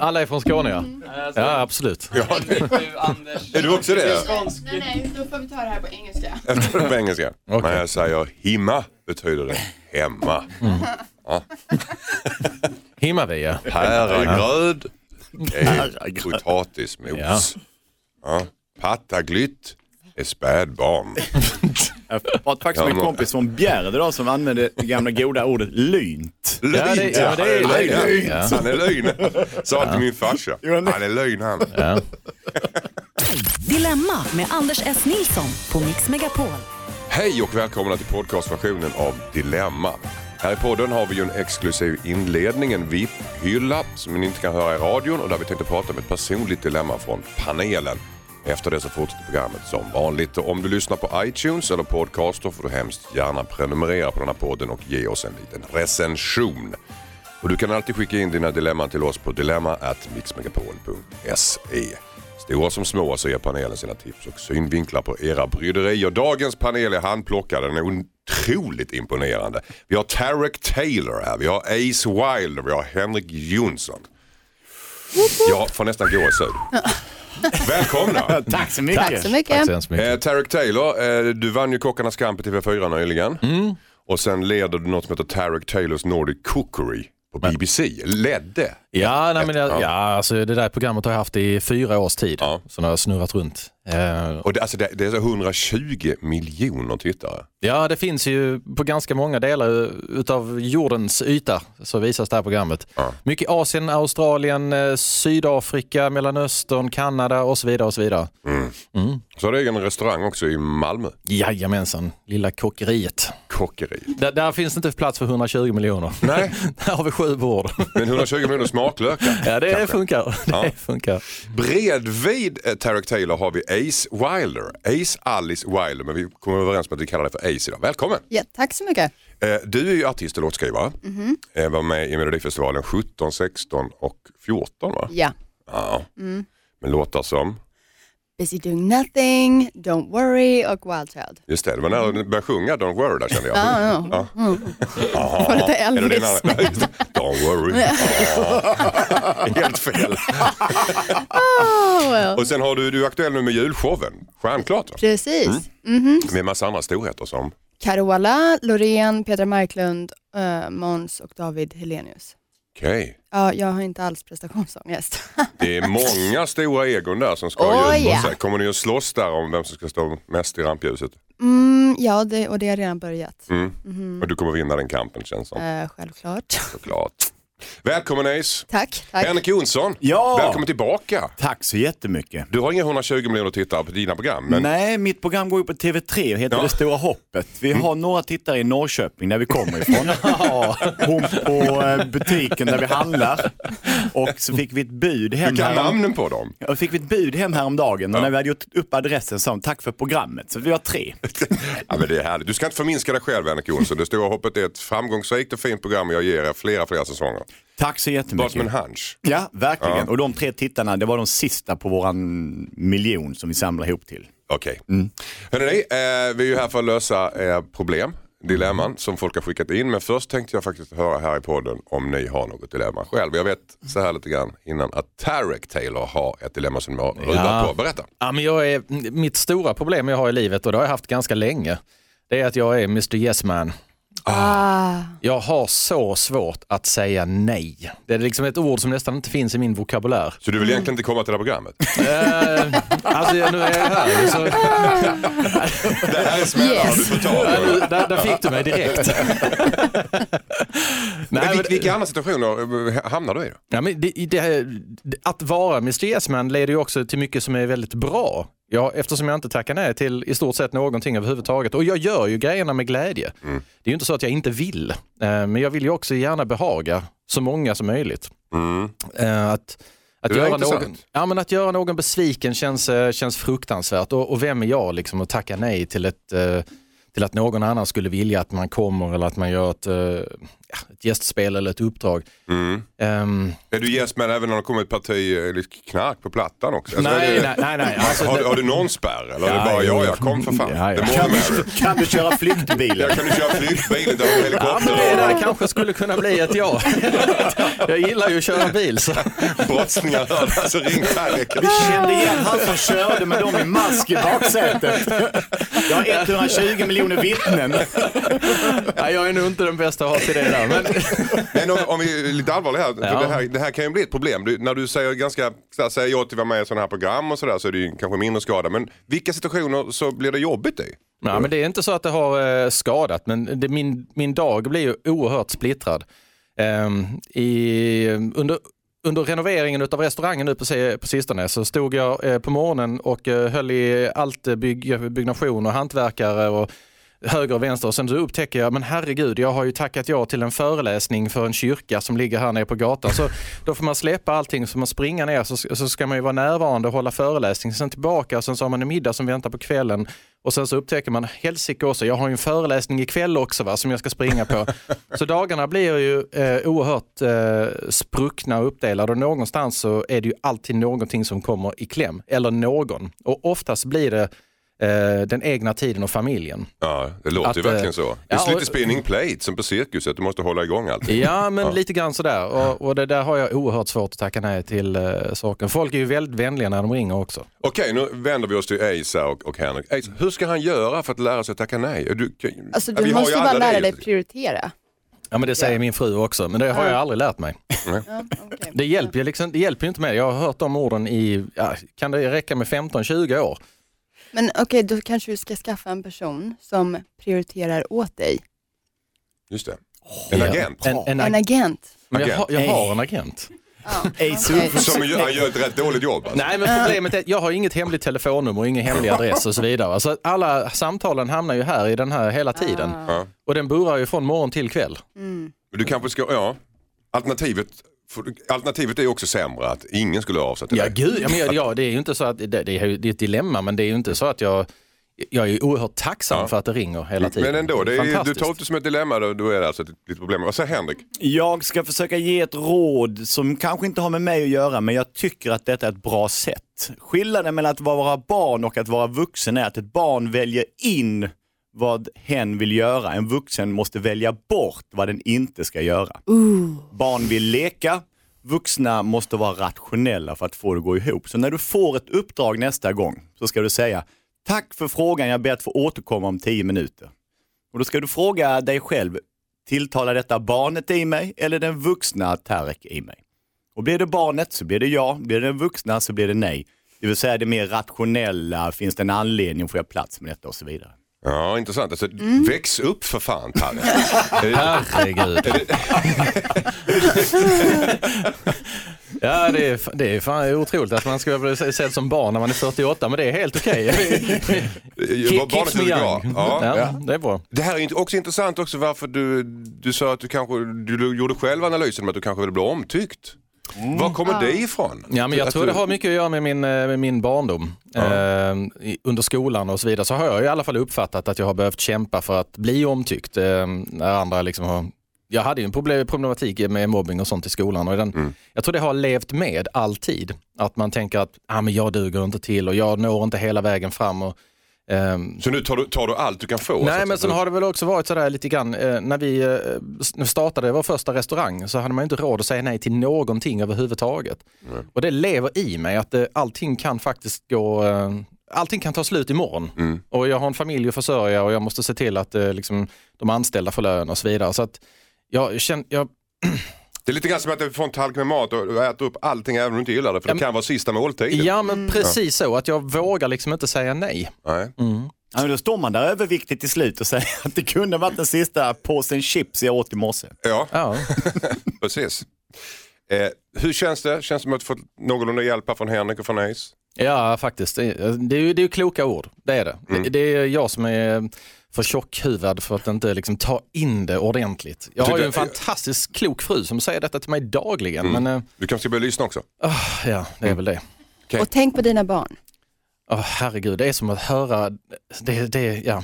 Alla är från Skåne ja. Ja, absolut. Ja, det, är du också det? Nej, nej, då får vi ta det här på engelska. Jag tror det på engelska. Okej. Men jag säger himma betyder det hemma. Himmar vi ja. Päregröd, okej, potatismos. Ja. Ja. Pattaglytt är spädbarn. Jag pratade faktiskt en Ja, kompis från Bjärred idag som använde det gamla goda ordet lynt. Lögn, Ja, det- ja, det är han är lögn. lögn. Ja. Han är lögn. Sa till min farsa. Han är lögn han. ja. Dilemma med Anders S. Nilsson på Mix Megapol. Hej och välkomna till podcastversionen av Dilemma. Här i podden har vi ju en exklusiv inledning, en VIP-hylla som ni inte kan höra i radion och där vi tänkte prata om ett personligt dilemma från panelen. Efter det så fortsätter programmet som vanligt. Och om du lyssnar på iTunes eller podcaster får du hemskt gärna prenumerera på den här podden och ge oss en liten recension. Och du kan alltid skicka in dina dilemman till oss på dilemma@mixmegapol.se. Stora som små så ger panelen sina tips och synvinklar på era bryderier. Dagens panel är handplockad, den är otroligt imponerande. Vi har Tarek Taylor här, vi har Ace Wilder, vi har Henrik Jonsson. Jag får nästan gåshud. Välkomna! Tack så mycket. Tack så Tack mycket. så hemskt mycket. Eh, Tarek Taylor, eh, du vann ju Kockarnas kamp i TV4 nyligen. Och sen leder du något som heter Tarek Taylors Nordic Cookery på BBC. Ledde. Ja, nej, men jag, Ja. ja, alltså det där programmet har jag haft i fyra års tid. Ja. Så nu har jag snurrat runt. Eh, Och det, alltså det, det är så 120 miljoner tittare. Ja, det finns ju på ganska många delar utav jordens yta så visas det här programmet. Ja. Mycket Asien, Australien, eh, Sydafrika, Mellanöstern, Kanada och så vidare. och Så vidare. Så har du egen restaurang också i Malmö. Jajamensan, lilla kockeriet. Kockeri. Där, där finns det inte plats för 120 miljoner. Nej, där har vi sju bord. men 120 miljoner smaklökar. ja, det kanske. funkar. Det Ja. funkar. Bredvid eh, Tarek Taylor har vi Ace Wilder. Ace Alice Wilder, men vi kommer överens om att vi kallar det för Ace idag. Välkommen! Ja, tack så mycket. Eh, Du är ju artist och låtskrivare. Eh, Var med i Melodifestivalen 17, 16 och 14 va? Ja. Ja. Men låtar som, Busy doing nothing, don't worry och Wild Child. just det, det var när du började sjunga Don't worry där kände jag. Ja, ja. Aha. Får lite Elvis. Don't worry. Ja. Helt fel. Oh, well. Och sen har du, du är aktuell nu med julshowen, Stjärnklart. Precis. Med en massa andra storheter som, Carola, Loreen, Petra Marklund, uh, Måns och David Helenius. Okej. Ja, jag har inte alls prestationsångest. Det är många stora egon där som ska på ja. sig. Kommer ni att slåss där om vem som ska stå mest i rampljuset? mm, ja, det, och det har redan börjat. Mm. Och du kommer vinna den kampen känns som, Eh, självklart. såklart. Välkommen Ace! Tack. tack. Henrik Jonsson, Ja. välkommen tillbaka. Tack så jättemycket. Du har inga 120 miljoner tittare på dina program, men Nej, mitt program går ju på TV3 och heter Ja. Det stora hoppet. Vi har några tittare i Norrköping där vi kommer ifrån. Hon på eh, butiken där vi handlar. Och så fick vi ett bud hem du kan härom- namnen på dem. och fick vi ett bud hem häromdagen och när vi hade gjort upp adressen sa hon tack för programmet. Så vi har tre. Ja, men det är härligt. Du ska inte förminska dig själv Henrik Jonsson. Det stora hoppet är ett framgångsrikt och fint program och jag ger er flera, flera säsonger. Tack så Bara jättemycket. som en hunch. Ja, verkligen. Ja. Och de tre tittarna, det var de sista på våran miljon som vi samlar ihop till. Okej. Hörrni, eh, vi är ju här för att lösa eh, problem, dilemman som folk har skickat in. Men först tänkte jag faktiskt höra här i podden om ni har något dilemma själv. Jag vet så här lite grann innan att Tarek Taylor har ett dilemma som de har ruvat Ja. på. Berätta. Ja, men jag är, mitt stora problem jag har i livet, och det har jag haft ganska länge, det är att jag är Mr Yes Man. Ah, Jag har så svårt att säga nej. Det är liksom ett ord som nästan inte finns i min vokabulär. Så du vill egentligen inte komma till det här programmet? Eh, alltså nu är jag här. Så, det här är smällar Yes. du får ta. nu, där, där fick du mig direkt. Nej, Men men- vil- vilka andra situationer eh, hamnar du i då? Ja, men det, det, att vara Mr Yes Man leder ju också till mycket som är väldigt bra. Ja, eftersom jag inte tackar nej till i stort sett någonting överhuvudtaget. Och jag gör ju grejerna med glädje. Mm. Det är ju inte så att jag inte vill. Eh, Men jag vill ju också gärna behaga så många som möjligt. Mm. Eh, Att, att, göra någon, ja, men att göra någon besviken känns, eh, känns fruktansvärt. Och, och vem är jag liksom att tacka nej till, ett, till att någon annan skulle vilja att man kommer eller att man gör ett, ett gästspel eller ett uppdrag. Mm. Ehm, Är du gästman även när det kommer ett parti eh, knark på plattan också? Alltså, nej, det, nej, nej, nej. Alltså, har, det- du- har du någon spärr eller är det Ja, bara jo. ja, ja, kom för fan. Ja, ja. Kan du du, kan du köra flyktbilen? Jag kan du köra flygbil, inte ha Ja, helikopter men det där kanske skulle kunna bli ett ja. Jag gillar ju att köra bil. Så. brottslingar hörde, alltså ring Tarek. Vi kände igen han som körde med dem i mask i baksätet. Jag har 120 miljoner vittnen. Nej, jag är nog inte den bästa att ha till det där. Men... Men om, om vi är lite allvarliga här, Ja. det här, det här kan ju bli ett problem. Du, när du säger ganska, så här, säger ja till att vara med i sådana här program och sådär så är det ju kanske mindre skada. Men vilka situationer så blir det jobbigt i? Nej, men det är inte så att det har eh, skadat, men det, min, min dag blir ju oerhört splittrad. Ehm, i, under, under renoveringen av restaurangen nu på, på sistone så stod jag eh, på morgonen och eh, höll i allt bygg, byggnation och hantverkare och höger och vänster och sen så upptäcker jag, men herregud, jag har ju tackat ja till en föreläsning för en kyrka som ligger här nere på gatan. Så då får man släppa allting, så man springa ner så, så ska man ju vara närvarande och hålla föreläsning. Sen tillbaka och sen så har man en middag som väntar på kvällen och sen så upptäcker man, helsike också, jag har ju en föreläsning ikväll också va, som jag ska springa på. Så dagarna blir ju eh, oerhört eh, spruckna och uppdelade och någonstans så är det ju alltid någonting som kommer i kläm, eller någon. Och oftast blir det eh, den egna tiden och familjen. Ja, det låter ju Att, eh, verkligen så. Det är ja, lite spinning plate som på cirkuset, du måste hålla igång allt. Ja, men Ja. lite grann sådär. Och, och det där har jag oerhört svårt att tacka nej till eh, saken. Folk är ju väldigt vänliga när de ringer också. Okej, nu vänder vi oss till Eisa och, och Henrik. Eisa, hur ska han göra för att lära sig att tacka nej? Du, Alltså du måste ju bara lära dig prioritera. Ja, men det säger min fru också, men det har jag Ja. aldrig lärt mig. Ja. Det hjälper ju liksom, det hjälper ju inte med. Jag har hört de orden i, ja, kan det räcka med 15-20 år? Men okej, då kanske du ska skaffa en person som prioriterar åt dig. Just det. En agent. En, en, En ag- agent. men jag, har, jag har en agent. Ja. Som gör, han gör ett rätt dåligt jobb. Alltså. Nej men problemet är att jag har inget hemligt telefonnummer, ingen hemlig adress och så vidare. Så alla samtalen hamnar ju här i den här hela tiden. Ah. Ja. Och den burrar ju från morgon till kväll. Mm. Men Du kanske ska, ja. Alternativet, alternativet är ju också sämre, att ingen skulle höra av sig till Ja gud, ja, men, ja, det är ju inte så att det, det, är, ju- det ett dilemma men det är ju inte så att jag jag är ju oerhört tacksam Ja. för att det ringer hela tiden. Men ändå, det är, du tar det som ett dilemma, då, då är det alltså ett litet problem. Vad säger Henrik? Jag ska försöka ge ett råd som kanske inte har med mig att göra, men jag tycker att detta är ett bra sätt. Skillnaden mellan att vara barn och att vara vuxen är att ett barn väljer in vad hen vill göra. En vuxen måste välja bort vad den inte ska göra. Barn vill leka, vuxna måste vara rationella för att få det att gå ihop. Så när du får ett uppdrag nästa gång så ska du säga Tack för frågan, jag ber att få återkomma om tio minuter. Och då ska du fråga dig själv, tilltalar detta barnet i mig eller den vuxna Tarek i mig? Och blir det barnet så blir det ja, blir det den vuxna så blir det nej. Det vill säga det mer rationella, finns det en anledning, får jag plats med detta och så vidare. Ja, intressant. Alltså, Väx upp för fan, Tarek. Herregud. ja, det är, det är fan otroligt att man ska bli sedd som barn när man är 48, men det är helt okej. Keep- Barnet är bra. young. Ja. Ja, det är bra. Det här är inte- också intressant också varför du, du sa att du kanske, du gjorde själv analysen med att du kanske ville bli omtyckt. Var kommer det ifrån? Ja, men jag Att tror du- det har mycket att göra med min, eh, med min barndom. Eh, i- under skolan och så vidare så har jag i alla fall uppfattat att jag har behövt kämpa för att bli omtyckt. Eh, när andra liksom har jag hade ju en problem- problematik med mobbing och sånt i skolan. Och den, Mm. Jag tror det har levt med alltid. Att man tänker att ah, men jag duger inte till och jag når inte hela vägen fram. Och, Så nu tar du, tar du allt du kan få? Nej men sen har det väl också varit sådär lite grann, eh, när vi eh, startade vår första restaurang så hade man inte råd att säga nej till någonting överhuvudtaget. Och det lever i mig att eh, allting kan faktiskt gå, eh, allting kan ta slut imorgon. Mm. Och jag har en familj att försörja och jag måste se till att eh, liksom, de anställda får lön och så vidare. Så att jag känner, jag, Det är lite grann som att du får en tallrik med mat och äter upp allting även om du inte gillar det. För det kan vara sista måltiden. ja men precis så, att jag vågar liksom inte säga nej. Nej. Mm. Ja, men då står man där överviktig till slut och säger att det kunde varit den sista påsen chips jag åt i morse. Ja, Ja. precis. Eh, hur känns det? Känns det som att du fått någorlunda hjälp från Henrik och från Ace? Ja, faktiskt. Det är, det är, ju- det är ju kloka ord. Det är det. Mm. det. Det är jag som är för tjockhuvad för att inte liksom ta in det ordentligt. Jag har ju en fantastiskt klok fru som säger detta till mig dagligen. Mm. Men eh, Du kanske ska börja lyssna också. ah, ja, det är väl det. Okej. Och tänk på dina barn. Åh herregud, det är som att höra, det, det, ja.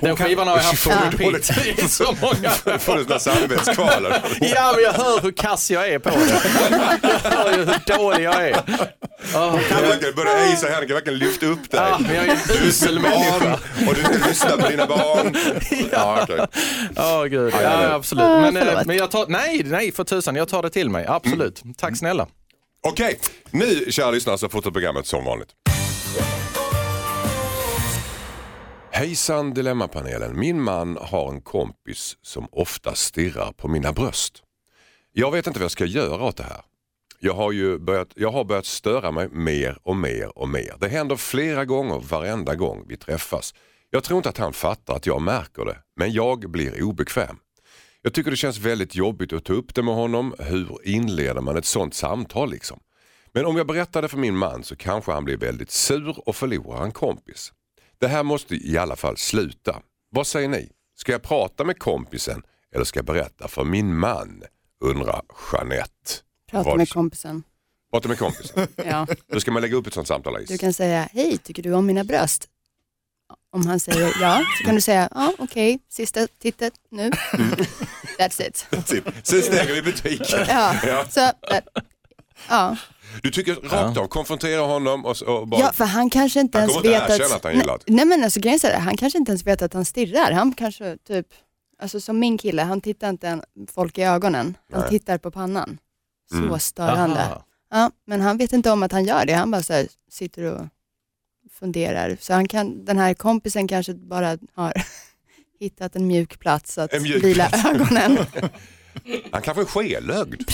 Den skivan har jag haft på Ja. repeat i så många Får du sådana samvetskvalar? Ja, men jag hör hur kass jag är på det. Jag hör ju hur dålig jag är. Åh, Kan du verkligen börja ejsa här, kan du verkligen lyfta upp dig. ja, men jag är en usel människa. Och du ska lyssna på dina barn. Ja, okej. Ja, gud. ja, Ja, ja. absolut. Ah, Men, förlåt. men jag tar, nej, nej för tusan, jag tar det till mig. Absolut. Tack snälla. Okej, nu kära lyssnare så fortsätter programmet som vanligt. Hejsan Dilemmapanelen. Min man har en kompis som ofta stirrar på mina bröst. Jag vet inte vad jag ska göra åt det här. Jag har ju börjat, jag har börjat störa mig mer och mer och mer. Det händer flera gånger varenda gång vi träffas. Jag tror inte att han fattar att jag märker det, men jag blir obekväm. Jag tycker det känns väldigt jobbigt att ta upp det med honom. Hur inleder man ett sånt samtal liksom? Men om jag berättar det för min man så kanske han blir väldigt sur och förlorar en kompis. Det här måste i alla fall sluta. Vad säger ni? Ska jag prata med kompisen eller ska jag berätta för min man? Undrar Jeanette. Prata Vad- med kompisen. Prata med kompisen. Ja. Hur ska man lägga upp ett sånt samtal Alice? Du kan säga, hej, tycker du om mina bröst? Om han säger ja, så kan du säga, ja okej, sista tittet nu. That's it. Sen stänger vi butiken. Ja, Ja. så, that, ja. Du tycker rakt av, konfrontera honom och, och bara... ja, för han kanske inte Han ens vet erkänna att han gillar nej, nej men alltså grejen är han kanske inte ens vet att han stirrar. Han kanske typ, alltså som min kille, han tittar inte en, folk i ögonen. Han Nej. tittar på pannan. Så Mm. störande. Aha. Ja, men han vet inte om att han gör det. Han bara så här, sitter och funderar. Så han kan, den här kompisen kanske bara har hittat en mjuk plats att En mjuk vila plats. ögonen. Han kanske är skelögd.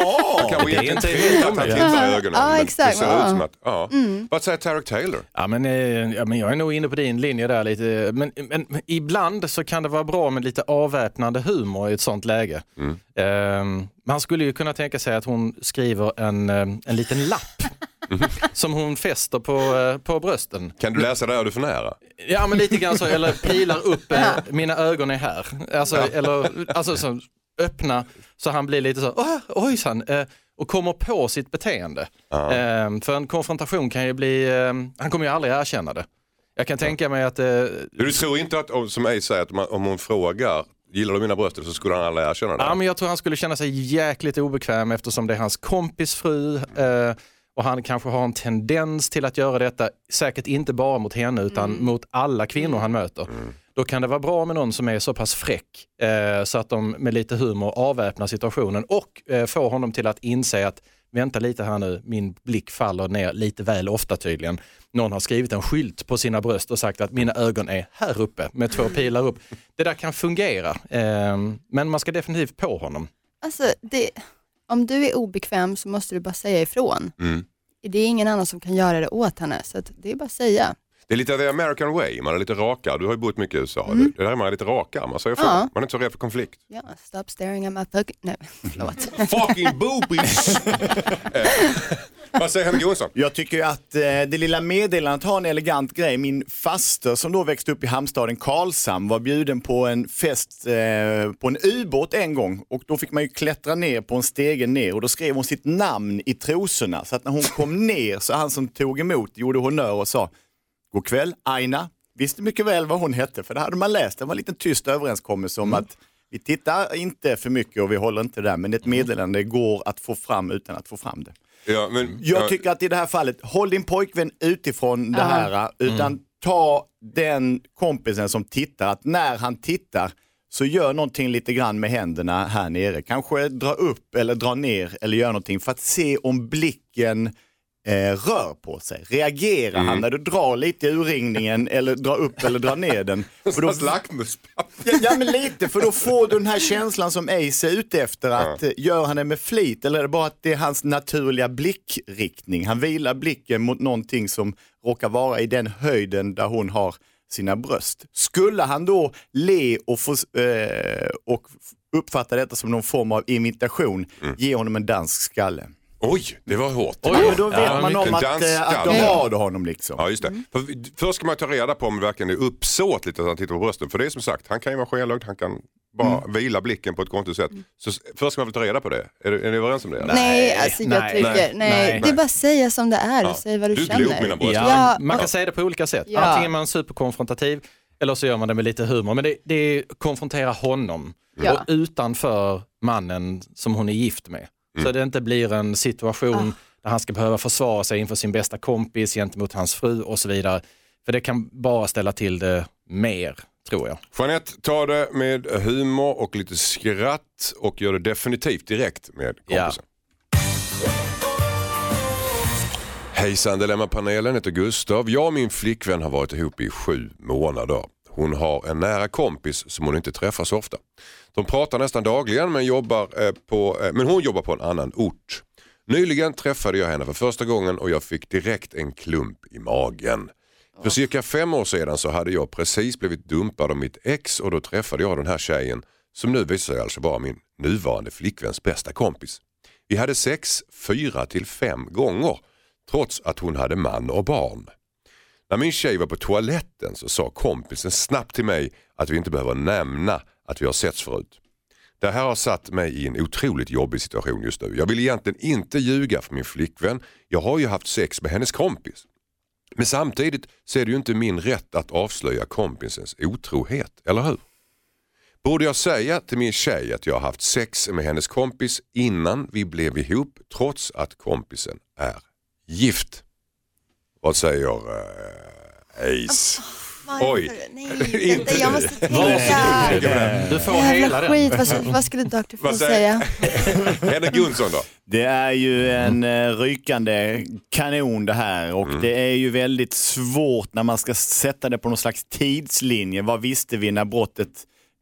Ja, Han kanske det är inte vet att han tittar i ögonen. Ja, exakt. Det ser ut Ja. som att, ja. Mm. Vad säger Tarek Taylor? Ja, men, eh, ja, men jag är nog inne på din linje där lite. Men, men, ibland så kan det vara bra med lite avväpnande humor i ett sånt läge. Mm. Ehm, man skulle ju kunna tänka sig att hon skriver en, eh, en liten lapp som hon fäster på, eh, på brösten. Kan du läsa det? Är du för nära? Ja men lite grann så, eller pilar upp, eh, mina ögon är här. Alltså, eller, alltså så, öppna så han blir lite så, "Åh, ojsan, eh, och kommer på sitt beteende. Ja. Eh, för en konfrontation kan ju bli, eh, han kommer ju aldrig erkänna det. Jag kan tänka mig att, eh, Du tror inte att, om- som Ace säger, att man, om hon frågar Gillar du mina bröst så skulle han aldrig erkänna det? ja, men jag tror han skulle känna sig jäkligt obekväm eftersom det är hans kompis fru. Eh, och han kanske har en tendens till att göra detta, säkert inte bara mot henne utan mot alla kvinnor han möter. Då kan det vara bra med någon som är så pass fräck eh, så att de med lite humor avväpnar situationen och eh, får honom till att inse att vänta lite här nu, min blick faller ner lite väl ofta tydligen. Någon har skrivit en skylt på sina bröst och sagt att mina ögon är här uppe med två pilar upp. Det där kan fungera, eh, men man ska definitivt på honom. Alltså, det, om du är obekväm så måste du bara säga ifrån. Mm. Det är ingen annan som kan göra det åt henne, så att det är bara att säga. Det är lite the American way, man är lite rakare. Du har ju bott mycket i USA. Det där är man lite rakare, man säger Mm. Ja. Man är inte så rädd för konflikt. Ja, stop staring at my fucking... Nej, förlåt. Fucking boobies! eh, vad säger Henrik Jonsson? Jag tycker ju att eh, det lilla meddelandet har en elegant grej. Min faster som då växte upp i hamnstaden Karlshamn var bjuden på en fest eh, på en ubåt en gång och då fick man ju klättra ner på en stege ner och då skrev hon sitt namn i trosorna så att när hon kom ner så han som tog emot gjorde honnör och sa God kväll Aina. Visste mycket väl vad hon hette för det hade man läst. Det var en liten tyst överenskommelse om att vi tittar inte för mycket och vi håller inte där men ett meddelande går att få fram utan att få fram det. Ja, men, Jag ja, tycker att i det här fallet, håll din pojkvän utifrån det här, utan ta den kompisen som tittar, att när han tittar så gör någonting lite grann med händerna här nere. Kanske dra upp eller dra ner eller gör någonting för att se om blicken eh, rör på sig. Reagerar han när du drar lite i urringningen eller drar upp eller drar ner den? För då. Ja, ja men lite, för då får du den här känslan som Ace är ute efter. Att, eh, Gör han det med flit eller är det bara att det är hans naturliga blickriktning? Han vilar blicken mot någonting som råkar vara i den höjden där hon har sina bröst. Skulle han då le och, få, eh, och uppfatta detta som någon form av imitation, ge honom en dansk skalle. Oj, det var hårt. Ja, men då vet Ja, man om att, eh, att de har honom liksom. Ja, just det. För, först ska man ta reda på om det verkligen är uppsåtligt att han tittar på brösten. För det är som sagt, han kan ju vara skelögd, han kan bara Mm. vila blicken på ett konstigt sätt. Så s- först ska man väl ta reda på det. Är, är ni överens om det? eller? Nej, alltså jag nej, tycker, nej, nej, nej. det är bara att säga som det är och Ja. säga vad du, Du känner. glor mina bröst. Ja, Ja, man kan och- säga det på olika sätt. Ja. Antingen är man superkonfrontativ eller så gör man det med lite humor. Men det, det är konfrontera honom Ja. och utanför mannen som hon är gift med. Så det inte blir en situation där han ska behöva försvara sig inför sin bästa kompis gentemot hans fru och så vidare. För det kan bara ställa till det mer, tror jag. Jeanette tar det med humor och lite skratt och gör det definitivt direkt med kompisen. Hejsan Dilemmapanelen, heter Gustav. Jag och min flickvän har varit ihop i sju månader. Hon har en nära kompis som hon inte träffar så ofta. De pratar nästan dagligen men, jobbar, eh, på, eh, men hon jobbar på en annan ort. Nyligen träffade jag henne för första gången och jag fick direkt en klump i magen. För cirka fem år sedan så hade jag precis blivit dumpad av mitt ex och då träffade jag den här tjejen som nu visar sig alltså vara min nuvarande flickväns bästa kompis. Vi hade sex fyra till fem gånger trots att hon hade man och barn. När min tjej var på toaletten så sa kompisen snabbt till mig att vi inte behöver nämna att vi har setts förut. Det här har satt mig i en otroligt jobbig situation just nu. Jag vill egentligen inte ljuga för min flickvän. Jag har ju haft sex med hennes kompis. Men samtidigt så är det ju inte min rätt att avslöja kompisens otrohet, eller hur? Borde jag säga till min tjej att jag har haft sex med hennes kompis innan vi blev ihop trots att kompisen är gift? Vad säger uh, Ace? Varför? Oj. Nej, Inte jag måste tänka. Du får hela den. skit, vad, skulle- vad skulle Dr. Phil säga? Henrik Jonsson då? Det är ju en eh, rykande kanon det här och det är ju väldigt svårt när man ska sätta det på någon slags tidslinje. Vad visste vi när brottet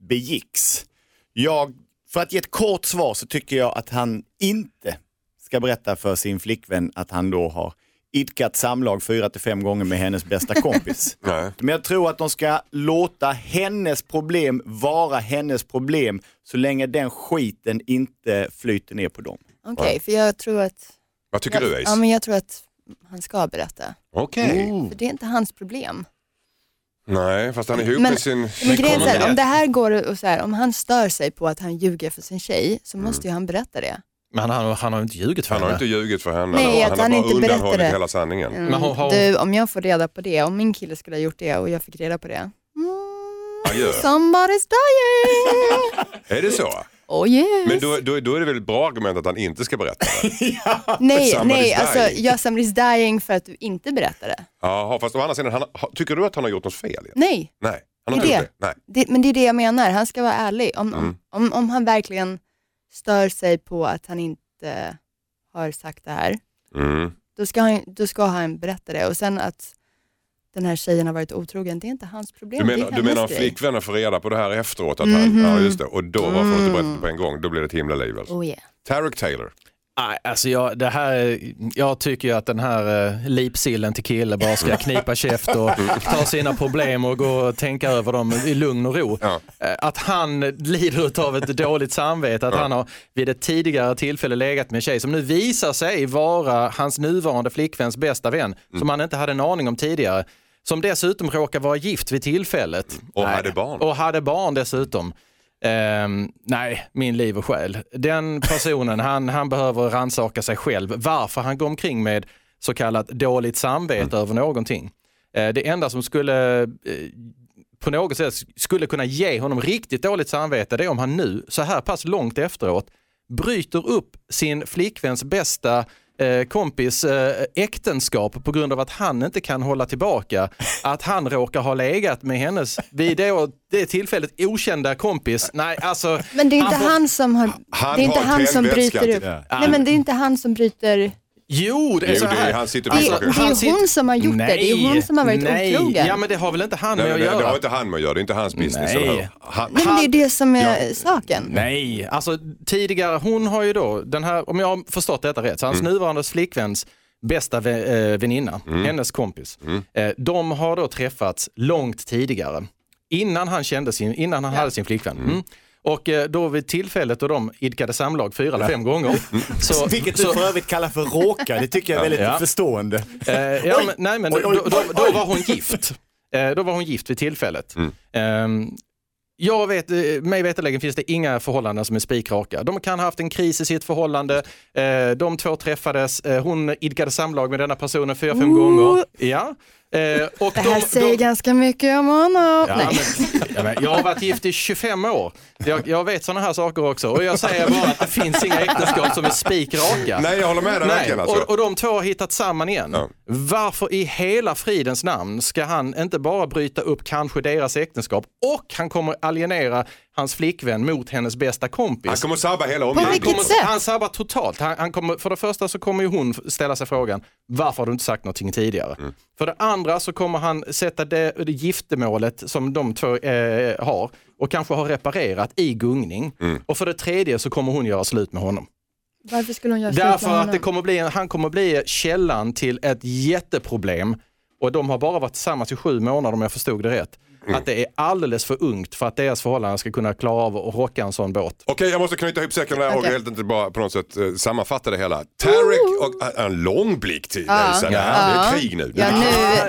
begicks? Jag, för att ge ett kort svar så tycker jag att han inte ska berätta för sin flickvän att han då har idkat samlag fyra till fem gånger med hennes bästa kompis. Nej. Men jag tror att de ska låta hennes problem vara hennes problem så länge den skiten inte flyter ner på dem. Okej, för jag tror att, Vad tycker du Ace? ja, men jag tror att han ska berätta. Okej. För det är inte hans problem. Nej, fast han är ihop Men- med sin... Men grejen är om det. här går och så här, om han stör sig på att han ljuger för sin tjej så måste ju han berätta det. Men han, han har inte ljugit för Han har henne. inte ljugit för henne. Nej, han att har han bara inte undanhållit berättade. hela sanningen. Mm. Men har- har- Du, om jag får reda på det, om min kille skulle ha gjort det och jag fick reda på det. Mm, somebody's dying! Är det så? Oh yes! Men då, då, då är det väl ett bra argument att han inte ska berätta det? nej, somebody's nej, alltså jag somebody's dying för att du inte berättar det. Jaha, fast å andra sidan, han, ha- tycker du att han har gjort något fel? igen? Nej, Nej, han Det har är inte gjort det. Nej. det, men det är det jag menar. Han ska vara ärlig. Om, Mm. om, om, om han verkligen stör sig på att han inte har sagt det här, Mm. då ska han, då ska han berätta det. Och sen att den här tjejen har varit otrogen, det är inte hans problem. Du menar, du menar om flickvännen får reda på det här efteråt? Att han, Mhm. ja, just det. Och då varför inte berätta Mm. på en gång? Då blir det ett himla liv. Alltså. Oh yeah. Tarek Taylor. Nej, alltså jag, det här, jag tycker ju att den här eh, lipsillen till kille bara ska knipa käft och ta sina problem och gå och tänka över dem i lugn och ro. Ja. Eh, Att han lider av ett dåligt samvete, att Ja. han har vid ett tidigare tillfälle legat med en tjej som nu visar sig vara hans nuvarande flickväns bästa vän, som han inte hade en aning om tidigare. Som dessutom råkar vara gift vid tillfället. Och Nej. hade barn. Och hade barn dessutom. Ehm, nej, min liv och själ. Den personen, han, han behöver rannsaka sig själv. Varför han går omkring med så kallat dåligt samvete över någonting. Eh, det enda som skulle eh, på något sätt skulle kunna ge honom riktigt dåligt samvete det är om han nu, så här pass långt efteråt, bryter upp sin flickväns bästa eh, kompis eh, äktenskap på grund av att han inte kan hålla tillbaka att han råkar ha legat med hennes vid det, det tillfället okända kompis. Nej, alltså, Men det är inte Han får- han som har, Han det är inte han som bryter upp. Nej men det är inte han som bryter, jo det är Jo, så det är, här. han sitter det på det är sitter- hon som har gjort det, det är hon som har varit nej. otrogen. Ja men det har väl inte han Nej, med men att det, det har göra? inte han med att göra, det är inte hans business. Nej. Han, Nej men det är det som är saken. Nej, alltså tidigare, hon har ju då, den här, om jag har förstått detta rätt, så hans Mm. nuvarande flickväns bästa vä- eh, väninna, hennes kompis, Mm. eh, de har då träffats långt tidigare. Innan han, kände sin, innan han hade sin flickvän. Mm. Och eh, då vid tillfället då de idkade samlag fyra eller fem gånger. Så, Vilket du så, för övrigt kallar för råka, det tycker jag är väldigt Ja. förstående. Eh, ja, men, nej, men Oj, oj, då, då, oj, då oj. var hon gift. Eh, då var hon gift vid tillfället. Mm. Ehm, Jag vet, eh, mig veterligen finns det inga förhållanden som är spikraka. De kan ha haft en kris i sitt förhållande, eh, de två träffades, eh, hon idkade samlag med denna personen fyra, fem gånger. Ja. Eh, och Det här säger ganska mycket om honom. Ja, men, ja, men jag har varit gift i 25 år. Jag, jag vet sådana här saker också och jag säger bara att det finns inga äktenskap som är spikraka. Nej, jag håller med dig verkligen. Alltså. och, och de två har hittat samman igen. Ja. Varför i hela fridens namn ska han inte bara bryta upp kanske deras äktenskap och han kommer alienera hans flickvän mot hennes bästa kompis. Han kommer sabba hela På omgivningen. vilket kommer, sätt? Han sabbar totalt. Han, han kommer, för det första så kommer ju hon ställa sig frågan, varför har du inte sagt någonting tidigare? Mm. För det andra så kommer han sätta det, det giftermålet som de två eh, har och kanske har reparerat i gungning. Mm. Och för det tredje så kommer hon göra slut med honom. Varför skulle hon göra slut Därför med att det honom? kommer bli, han kommer bli källan till ett jätteproblem och de har bara varit tillsammans i sju månader om jag förstod det rätt. Mm. Att det är alldeles för ungt för att deras förhållande ska kunna klara av att rocka en sån båt. Okej, jag måste knyta ihop säcken där och Okej. helt inte bara på något sätt eh, sammanfatta det hela. Tarek och äh, en lång blick till Ja. sen. Det Ja. är krig nu. Ja, nu,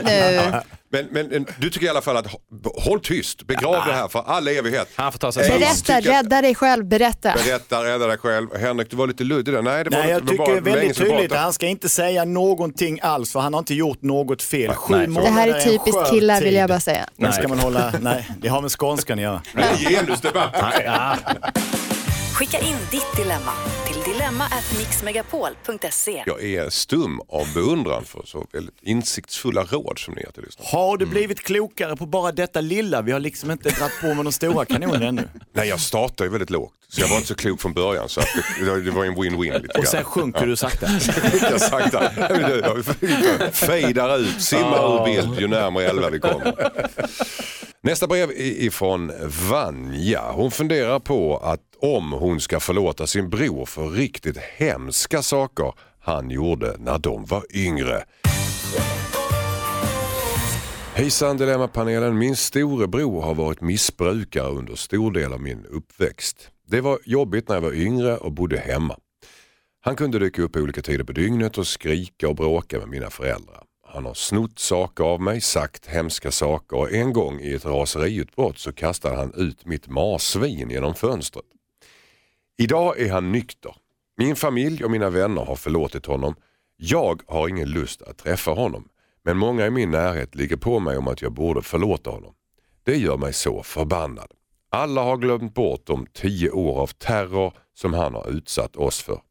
nu. Men, men du tycker i alla fall att hå- håll tyst, begrav det här för all evighet. Han får ta sig. Berätta, rädda dig själv, berätta. Berätta, rädda dig själv. Henrik, du var lite luddig där. Nej, det var, Nej, jag det var bara tycker länge väldigt sedan du tydligt han ska inte säga någonting alls för han har inte gjort något fel. Sju nej. månader Det här är typiskt killar vill jag bara säga. Men ska man hålla, nej, det har med skånskan att göra. Det är genusdebatt. Skicka in ditt dilemma till dilemma@mixmegapol.se. Jag är stum av beundran för så väldigt insiktsfulla råd som ni ger till lyssnarna. Har du blivit klokare på bara detta lilla? Vi har liksom inte dragit på med de stora kanonerna ännu. Nej, jag startade ju väldigt lågt. Så jag var inte så klok från början. Så att det, det var en win-win lite Och sen sjunker du sakta. Jag sakta. Fejdar ut, simmar ur bild ju närmare elva vi kommer. Nästa brev är ifrån Vanja. Hon funderar på att om hon ska förlåta sin bror för riktigt hemska saker han gjorde när de var yngre. Hejsan Dilemmapanelen. Min storebror har varit missbrukare under stor del av min uppväxt. Det var jobbigt när jag var yngre och bodde hemma. Han kunde dyka upp olika tider på dygnet och skrika och bråka med mina föräldrar. Han har snott saker av mig, sagt hemska saker och en gång i ett raseriutbrott så kastade han ut mitt marsvin genom fönstret. Idag är han nykter. Min familj och mina vänner har förlåtit honom. Jag har ingen lust att träffa honom. Men många i min närhet ligger på mig om att jag borde förlåta honom. Det gör mig så förbannad. Alla har glömt bort de tio år av terror som han har utsatt oss för.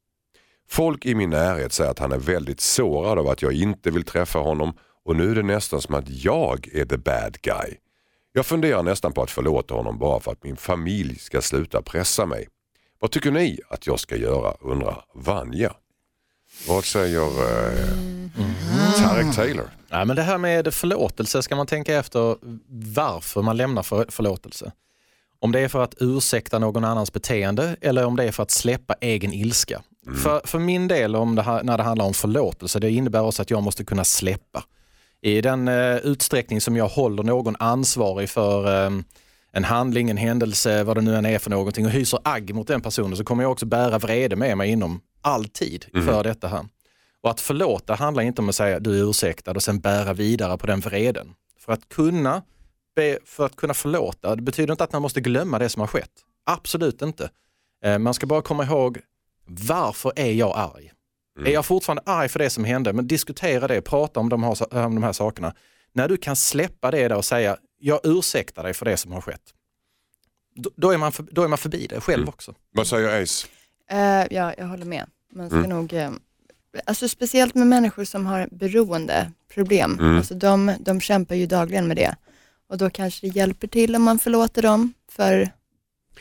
Folk i min närhet säger att han är väldigt sårad av att jag inte vill träffa honom och nu är det nästan som att jag är the bad guy. Jag funderar nästan på att förlåta honom bara för att min familj ska sluta pressa mig. Vad tycker ni att jag ska göra undrar Vanja. Vad säger eh, Tarek Taylor? Ja, men det här med förlåtelse ska man tänka efter varför man lämnar för, förlåtelse. Om det är för att ursäkta någon annans beteende eller om det är för att släppa egen ilska. För, för min del om det här, när det handlar om förlåtelse, det innebär också att jag måste kunna släppa. I den eh, utsträckning som jag håller någon ansvarig för eh, en handling, en händelse, vad det nu än är för någonting och hyser agg mot den personen så kommer jag också bära vrede med mig inom all tid för detta här. Och att förlåta handlar inte om att säga du är ursäktad och sen bära vidare på den vreden. För att kunna, be, för att kunna förlåta, det betyder inte att man måste glömma det som har skett. Absolut inte. Eh, Man ska bara komma ihåg varför är jag arg? Är jag fortfarande arg för det som hände? Men diskutera det, prata om de här, om de här sakerna. När du kan släppa det där och säga jag ursäktar dig för det som har skett. Då, då, är, man för, då är man förbi det själv också. Vad säger Ace? Eh, ja, jag håller med. Man ska Mm. nog, eh, alltså speciellt med människor som har beroendeproblem, Mm. alltså de, de kämpar ju dagligen med det. Och då kanske det hjälper till om man förlåter dem för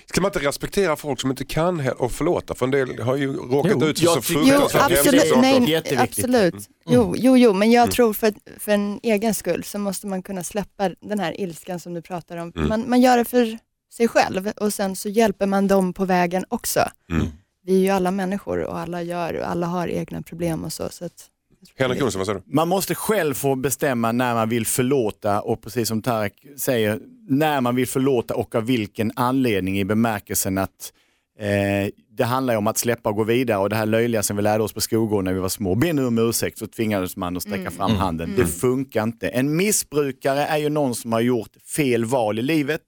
Ska man inte respektera folk som inte kan och förlåta? För en del har ju råkat Jo, ut för så fruktansvärt hemska absolut. saker. Nej, absolut. Mm. Jo, jo, jo, men jag tror för, för en egen skull så måste man kunna släppa den här ilskan som du pratar om. Mm. Man, man gör det för sig själv och sen så hjälper man dem på vägen också. Mm. Vi är ju alla människor och alla gör och alla har egna problem och så. så att, Henrik Jonsson, vad säger du? Man måste själv få bestämma när man vill förlåta och precis som Tarek säger, när man vill förlåta och av vilken anledning i bemärkelsen att eh, det handlar om att släppa och gå vidare och det här löjliga som vi lärde oss på skolgården när vi var små. Be nu om ursäkt så tvingades man att sträcka fram handen. Det funkar inte. En missbrukare är ju någon som har gjort fel val i livet,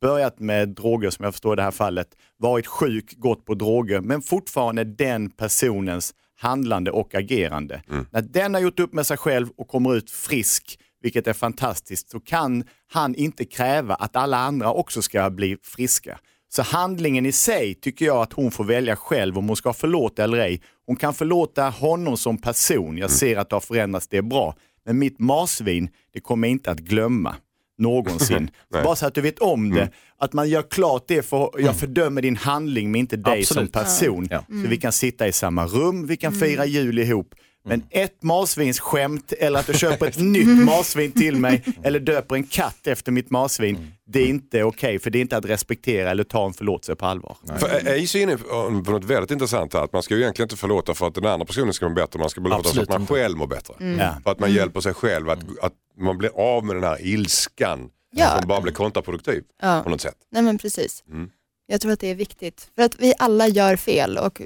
börjat med droger som jag förstår i det här fallet, varit sjuk, gått på droger, men fortfarande den personens handlande och agerande. När den har gjort upp med sig själv och kommer ut frisk, vilket är fantastiskt, så kan han inte kräva att alla andra också ska bli friska. Så handlingen i sig tycker jag att hon får välja själv om hon ska förlåta eller ej. Hon kan förlåta honom som person, jag ser att det har förändrats, det är bra. Men mitt marsvin, det kommer jag inte att glömma någonsin. Bara så att du vet om det, att man gör klart det, för jag fördömer din handling men inte dig som Absolut. person. Ja. Så vi kan sitta i samma rum, vi kan fira jul ihop. Men ett marsvinsskämt eller att du köper ett nytt marsvin till mig eller döper en katt efter mitt marsvin, det är inte okej för det är inte att respektera eller ta en förlåtelse på allvar. För Ace är inne på på något väldigt intressant här, att man ska ju egentligen inte förlåta för att den andra personen ska må bättre, man ska förlåta Absolut att man själv mår bättre. Ja. För att man hjälper sig själv, att, att man blir av med den här ilskan Ja. som bara blir kontraproduktiv Ja. på något sätt. Nej men precis. Mm. Jag tror att det är viktigt. För att vi alla gör fel och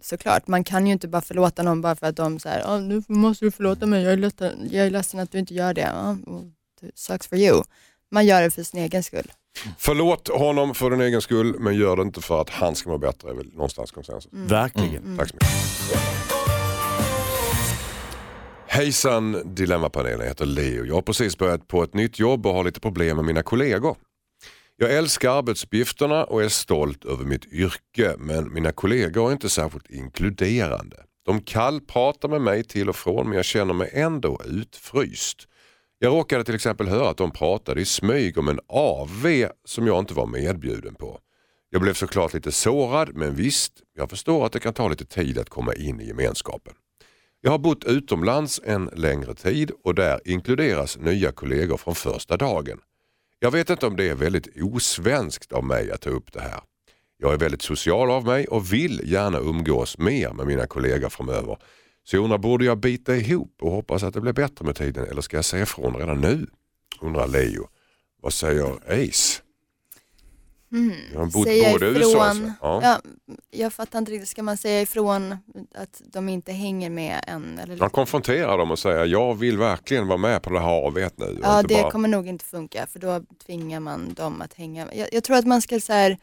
såklart, man kan ju inte bara förlåta någon bara för att de säger "Ja, nu måste du förlåta mig, jag är, ledsen, jag är ledsen att du inte gör det. Ja, sucks for you. Man gör det för sin egen skull. Förlåt honom för din egen skull men gör det inte för att han ska må bättre är väl någonstans konsensus. Verkligen. Tack så mycket. Hejsan Dilemmapanelen, jag heter Leo. Jag har precis börjat på ett nytt jobb och har lite problem med mina kollegor. Jag älskar arbetsuppgifterna och är stolt över mitt yrke men mina kollegor är inte särskilt inkluderande. De kallpratar med mig till och från men jag känner mig ändå utfryst. Jag råkade till exempel höra att de pratade i smyg om en AV som jag inte var medbjuden på. Jag blev såklart lite sårad men visst, jag förstår att det kan ta lite tid att komma in i gemenskapen. Jag har bott utomlands en längre tid och där inkluderas nya kollegor från första dagen. Jag vet inte om det är väldigt osvenskt av mig att ta upp det här. Jag är väldigt social av mig och vill gärna umgås mer med mina kollegor framöver. Så jag undrar, borde jag bita ihop och hoppas att det blir bättre med tiden eller ska jag säga ifrån redan nu? Undrar Leo. Vad säger Ace? Jag har bott Säga både i USA och ifrån, så. Ja. ja, jag fattar inte riktigt, ska man säga ifrån att de inte hänger med än? Eller Man konfronterar dem och säger jag vill verkligen vara med på det här AWet nu. Ja, det bara- kommer nog inte funka för då tvingar man dem att hänga med. Jag, jag tror att man ska, så här,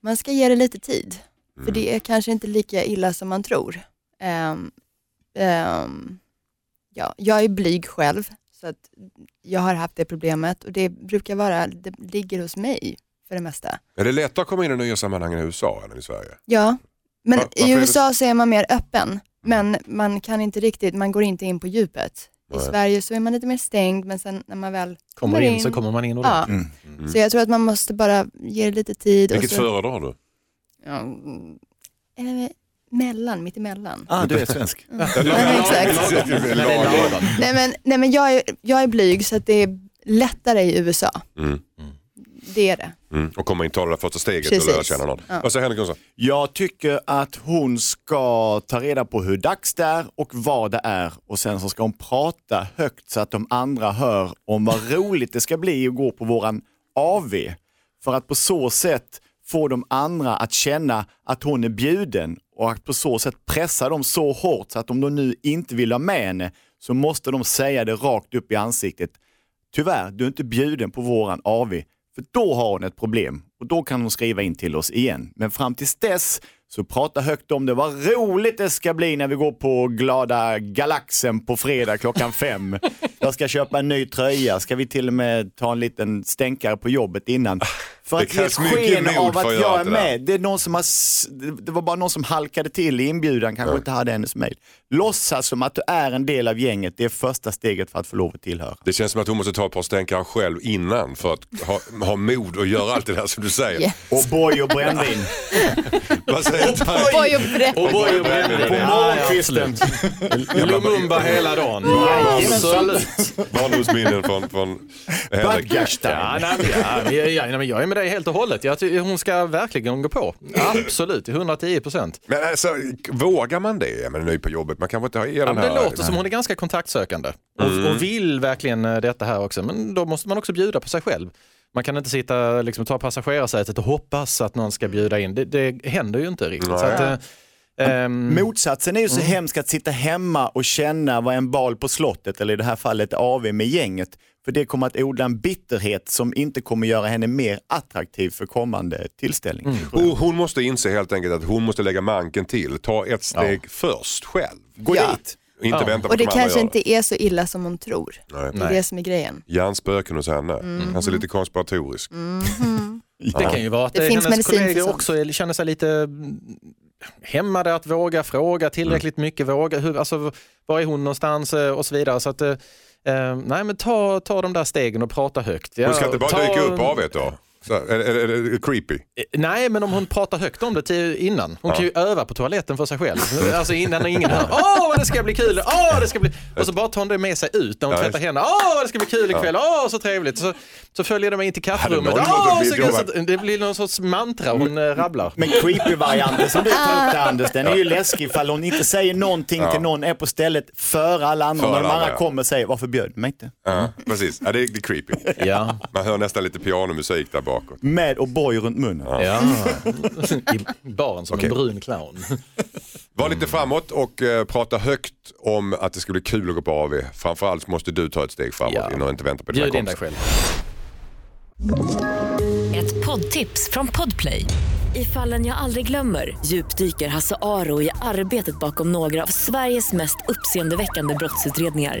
man ska ge det lite tid. Mm. För det är kanske inte lika illa som man tror. Ehm, ehm, ja, jag är blyg själv, så att jag har haft det problemet och det brukar vara, det ligger hos mig för det mesta. Är det lättare att komma in i nya sammanhang i USA än i Sverige? Ja, men Va- varför i är det USA så är man mer öppen, men man kan inte riktigt, man går inte in på djupet. I Nej. Sverige så är man lite mer stängd, men sen när man väl Kommer in så kommer man in Ja. ordentligt. Mm. Så jag tror att man måste bara ge det lite tid. Vilket så, föredrar du? ja, mm, eh, mellan, mitt emellan. Ah, du är svensk. Ja, men exakt. Nej men, nej, men jag, är, jag är blyg så att det är lättare i USA. Mm. Det är det. Mm. Och komma in, ta det där första steget och Precis. lära känna någon. Ja. Vad säger Henrik Jonsson? Jag tycker att hon ska ta reda på hur dags det är och vad det är och sen så ska hon prata högt så att de andra hör om vad roligt det ska bli att gå på våran AV. För att på så sätt få de andra att känna att hon är bjuden och att på så sätt pressa dem så hårt så att om de nu inte vill ha med henne så måste de säga det rakt upp i ansiktet. Tyvärr, du är inte bjuden på våran AV. För då har hon ett problem och då kan hon skriva in till oss igen. Men fram tills dess så prata högt om det. Vad roligt det ska bli när vi går på Glada Galaxen på fredag klockan fem. Jag ska köpa en ny tröja. Ska vi till och med ta en liten stänkare på jobbet innan? För Det att ge sken av att jag är med. Det, är någon som har, det var bara någon som halkade till i inbjudan, kanske inte hade hennes mejl. Låtsas som att du är en del av gänget. Det är första steget för att få lov att tillhöra. Det känns som att hon måste ta ett par stänkare själv innan för att ha, ha mod att göra allt det där som du säger. Yeah. Och boy och brännvin. Vad säger? Oj, och brett. Och boy och brännvin. På Ja, morgonkvisten. Lumumba hela dagen. Absolut. Barndomsminnen från, från Henrik. Ja, nej, ja, jag, jag, nej, men jag är med dig helt och hållet. Jag, ty- hon ska verkligen gå på. Absolut, till 110 procent. Men alltså, vågar man det? Men ny på jobbet, man kanske inte har er Ja, den men det här... låter som hon är ganska kontaktsökande och, Mm. och vill verkligen eh, detta här också. Men då måste man också bjuda på sig själv. Man kan inte sitta liksom, ta passagerarsätet och hoppas att någon ska bjuda in. Det, det händer ju inte riktigt. Så att, eh, Ehm, Motsatsen är ju så hemskt att sitta hemma och känna vad en bal på slottet, eller i det här fallet AV med gänget, för det kommer att odla en bitterhet som inte kommer göra henne mer attraktiv för kommande tillställning. Hon, hon måste inse helt enkelt att hon måste lägga manken till, ta ett steg först själv. Gå Ja. dit. Inte Ja. vänta på Och det kanske inte är så illa som hon tror. det. Nej. Det är det som är grejen. Hjärnspöken hos henne. Han ser lite konspiratorisk. Det kan ju vara att Det finns hennes kollegor också känner sig lite mm, hämmade att våga fråga tillräckligt mycket, våga, hur, alltså, var är hon någonstans eh, och så vidare. Så att, eh, eh, nej men ta, ta de där stegen och prata högt. Ja, Hon ska inte bara ta- dyka upp av ett då? Så, är, är, är, är det creepy? Eh, Nej, men om hon pratar högt om det till innan. Hon kan ju öva på toaletten för sig själv. Alltså innan ingen hör. Åh, vad det ska bli kul! Åh, det ska bli... Och så bara tar hon det med sig ut när hon Ja, tvättar händerna. Åh, vad det ska bli kul ikväll! Åh, så trevligt! Så, så följer det med in till kafferummet. Åh, så, så, så, det blir någon sorts mantra hon eh, rabblar. Men creepy-varianten som du tar upp där Anders, den är ju läskig ifall hon inte säger någonting till någon, är på stället före alla andra. Före När de andra ja. kommer och säger varför bjöd du mig inte? Ja, precis. Ja, det, är, det är creepy. Ja. Man hör nästan lite pianomusik där bakåt. Med O'boy runt munnen. ja. I baren som Okej. en brun clown. Var lite framåt och eh, prata högt om att det ska bli kul att gå på AV. Framförallt så måste du ta ett steg framåt Ja. innan du inte väntar på dina Bjud in dig kompisar. själv. Ett poddtips från Podplay. I fallen jag aldrig glömmer djupdyker Hasse Aro i arbetet bakom några av Sveriges mest uppseendeväckande brottsutredningar.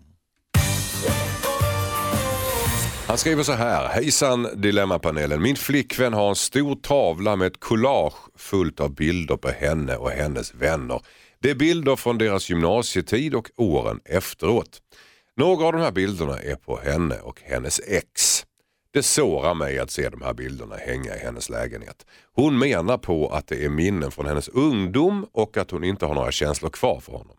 Han skriver så här. Hejsan Dilemmapanelen. Min flickvän har en stor tavla med ett collage fullt av bilder på henne och hennes vänner. Det är bilder från deras gymnasietid och åren efteråt. Några av de här bilderna är på henne och hennes ex. Det sårar mig att se de här bilderna hänga i hennes lägenhet. Hon menar på att det är minnen från hennes ungdom och att hon inte har några känslor kvar för honom.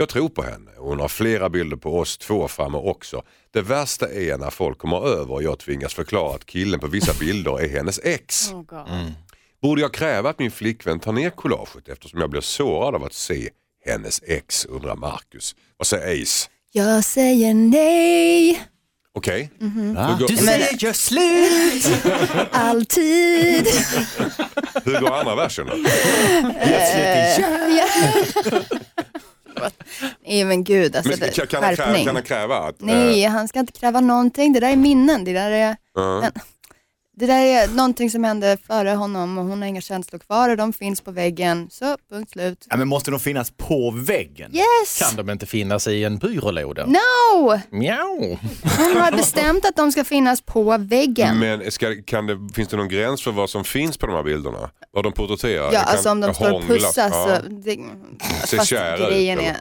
Jag tror på henne och hon har flera bilder på oss två framme också. Det värsta är när folk kommer över och jag tvingas förklara att killen på vissa bilder är hennes ex. Borde jag kräva att min flickvän tar ner collaget eftersom jag blir sårad av att se hennes ex, undrar Marcus. Vad säger Ace? Jag säger nej, Okej? Mhm. Hur, går, säger gör slut! alltid. hur går andra versen då? Nej men gud, alltså Men, det, kan, han kräva, kan han kräva att... eh, Nej, han ska inte kräva någonting. Det där är minnen. Det där är, ja. men, det där är någonting som hände före honom och hon har inga känslor kvar och de finns på väggen. Så, punkt slut. Ja, men måste de finnas på väggen? Yes! Kan de inte finnas i en byrålåda? No! Mjau! Hon har bestämt att de ska finnas på väggen. Men ska, kan det, finns det någon gräns för vad som finns på de här bilderna? Vad de porträtterar? Ja, kan- alltså om de står och pussas Ja. så... Det, Ser fast kära ut, är...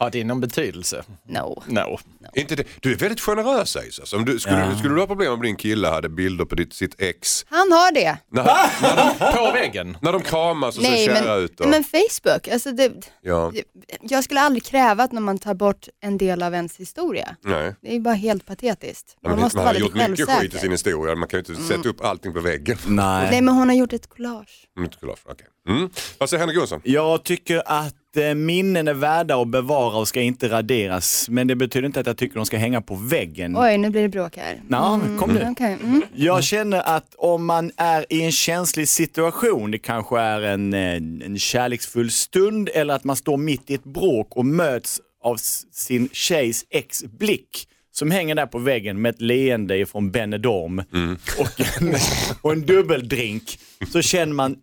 Har det någon betydelse? No. No. Inte det. Du är väldigt generös. Alltså, om du, skulle, Ja. skulle du ha problem om din kille hade bilder på ditt, sitt ex? Han har det. När, På väggen? när de kramas och Nej, ser kära men, ut? Och, men Facebook, alltså det, ja, jag skulle aldrig kräva att när man tar bort en del av ens historia. nej. Det är bara helt patetiskt. Man Man, måste man har gjort mycket skit i sin historia. Man kan ju inte sätta upp allting på väggen. Nej. Nej men hon har gjort ett collage. Mm, inte collage, okej. Mm. Vad säger Henrik Jonsson? Jag tycker att minnen är värda att bevara och ska inte raderas. Men det betyder inte att jag tycker de ska hänga på väggen. Oj, nu blir det bråk här. Ja, kom nu. Okej, mm. Jag känner att om man är i en känslig situation, det kanske är en, eh, en kärleksfull stund eller att man står mitt i ett bråk och möts av sin tjejs ex blick som hänger där på väggen med ett leende från Benedorm och, en, och en dubbeldrink så känner man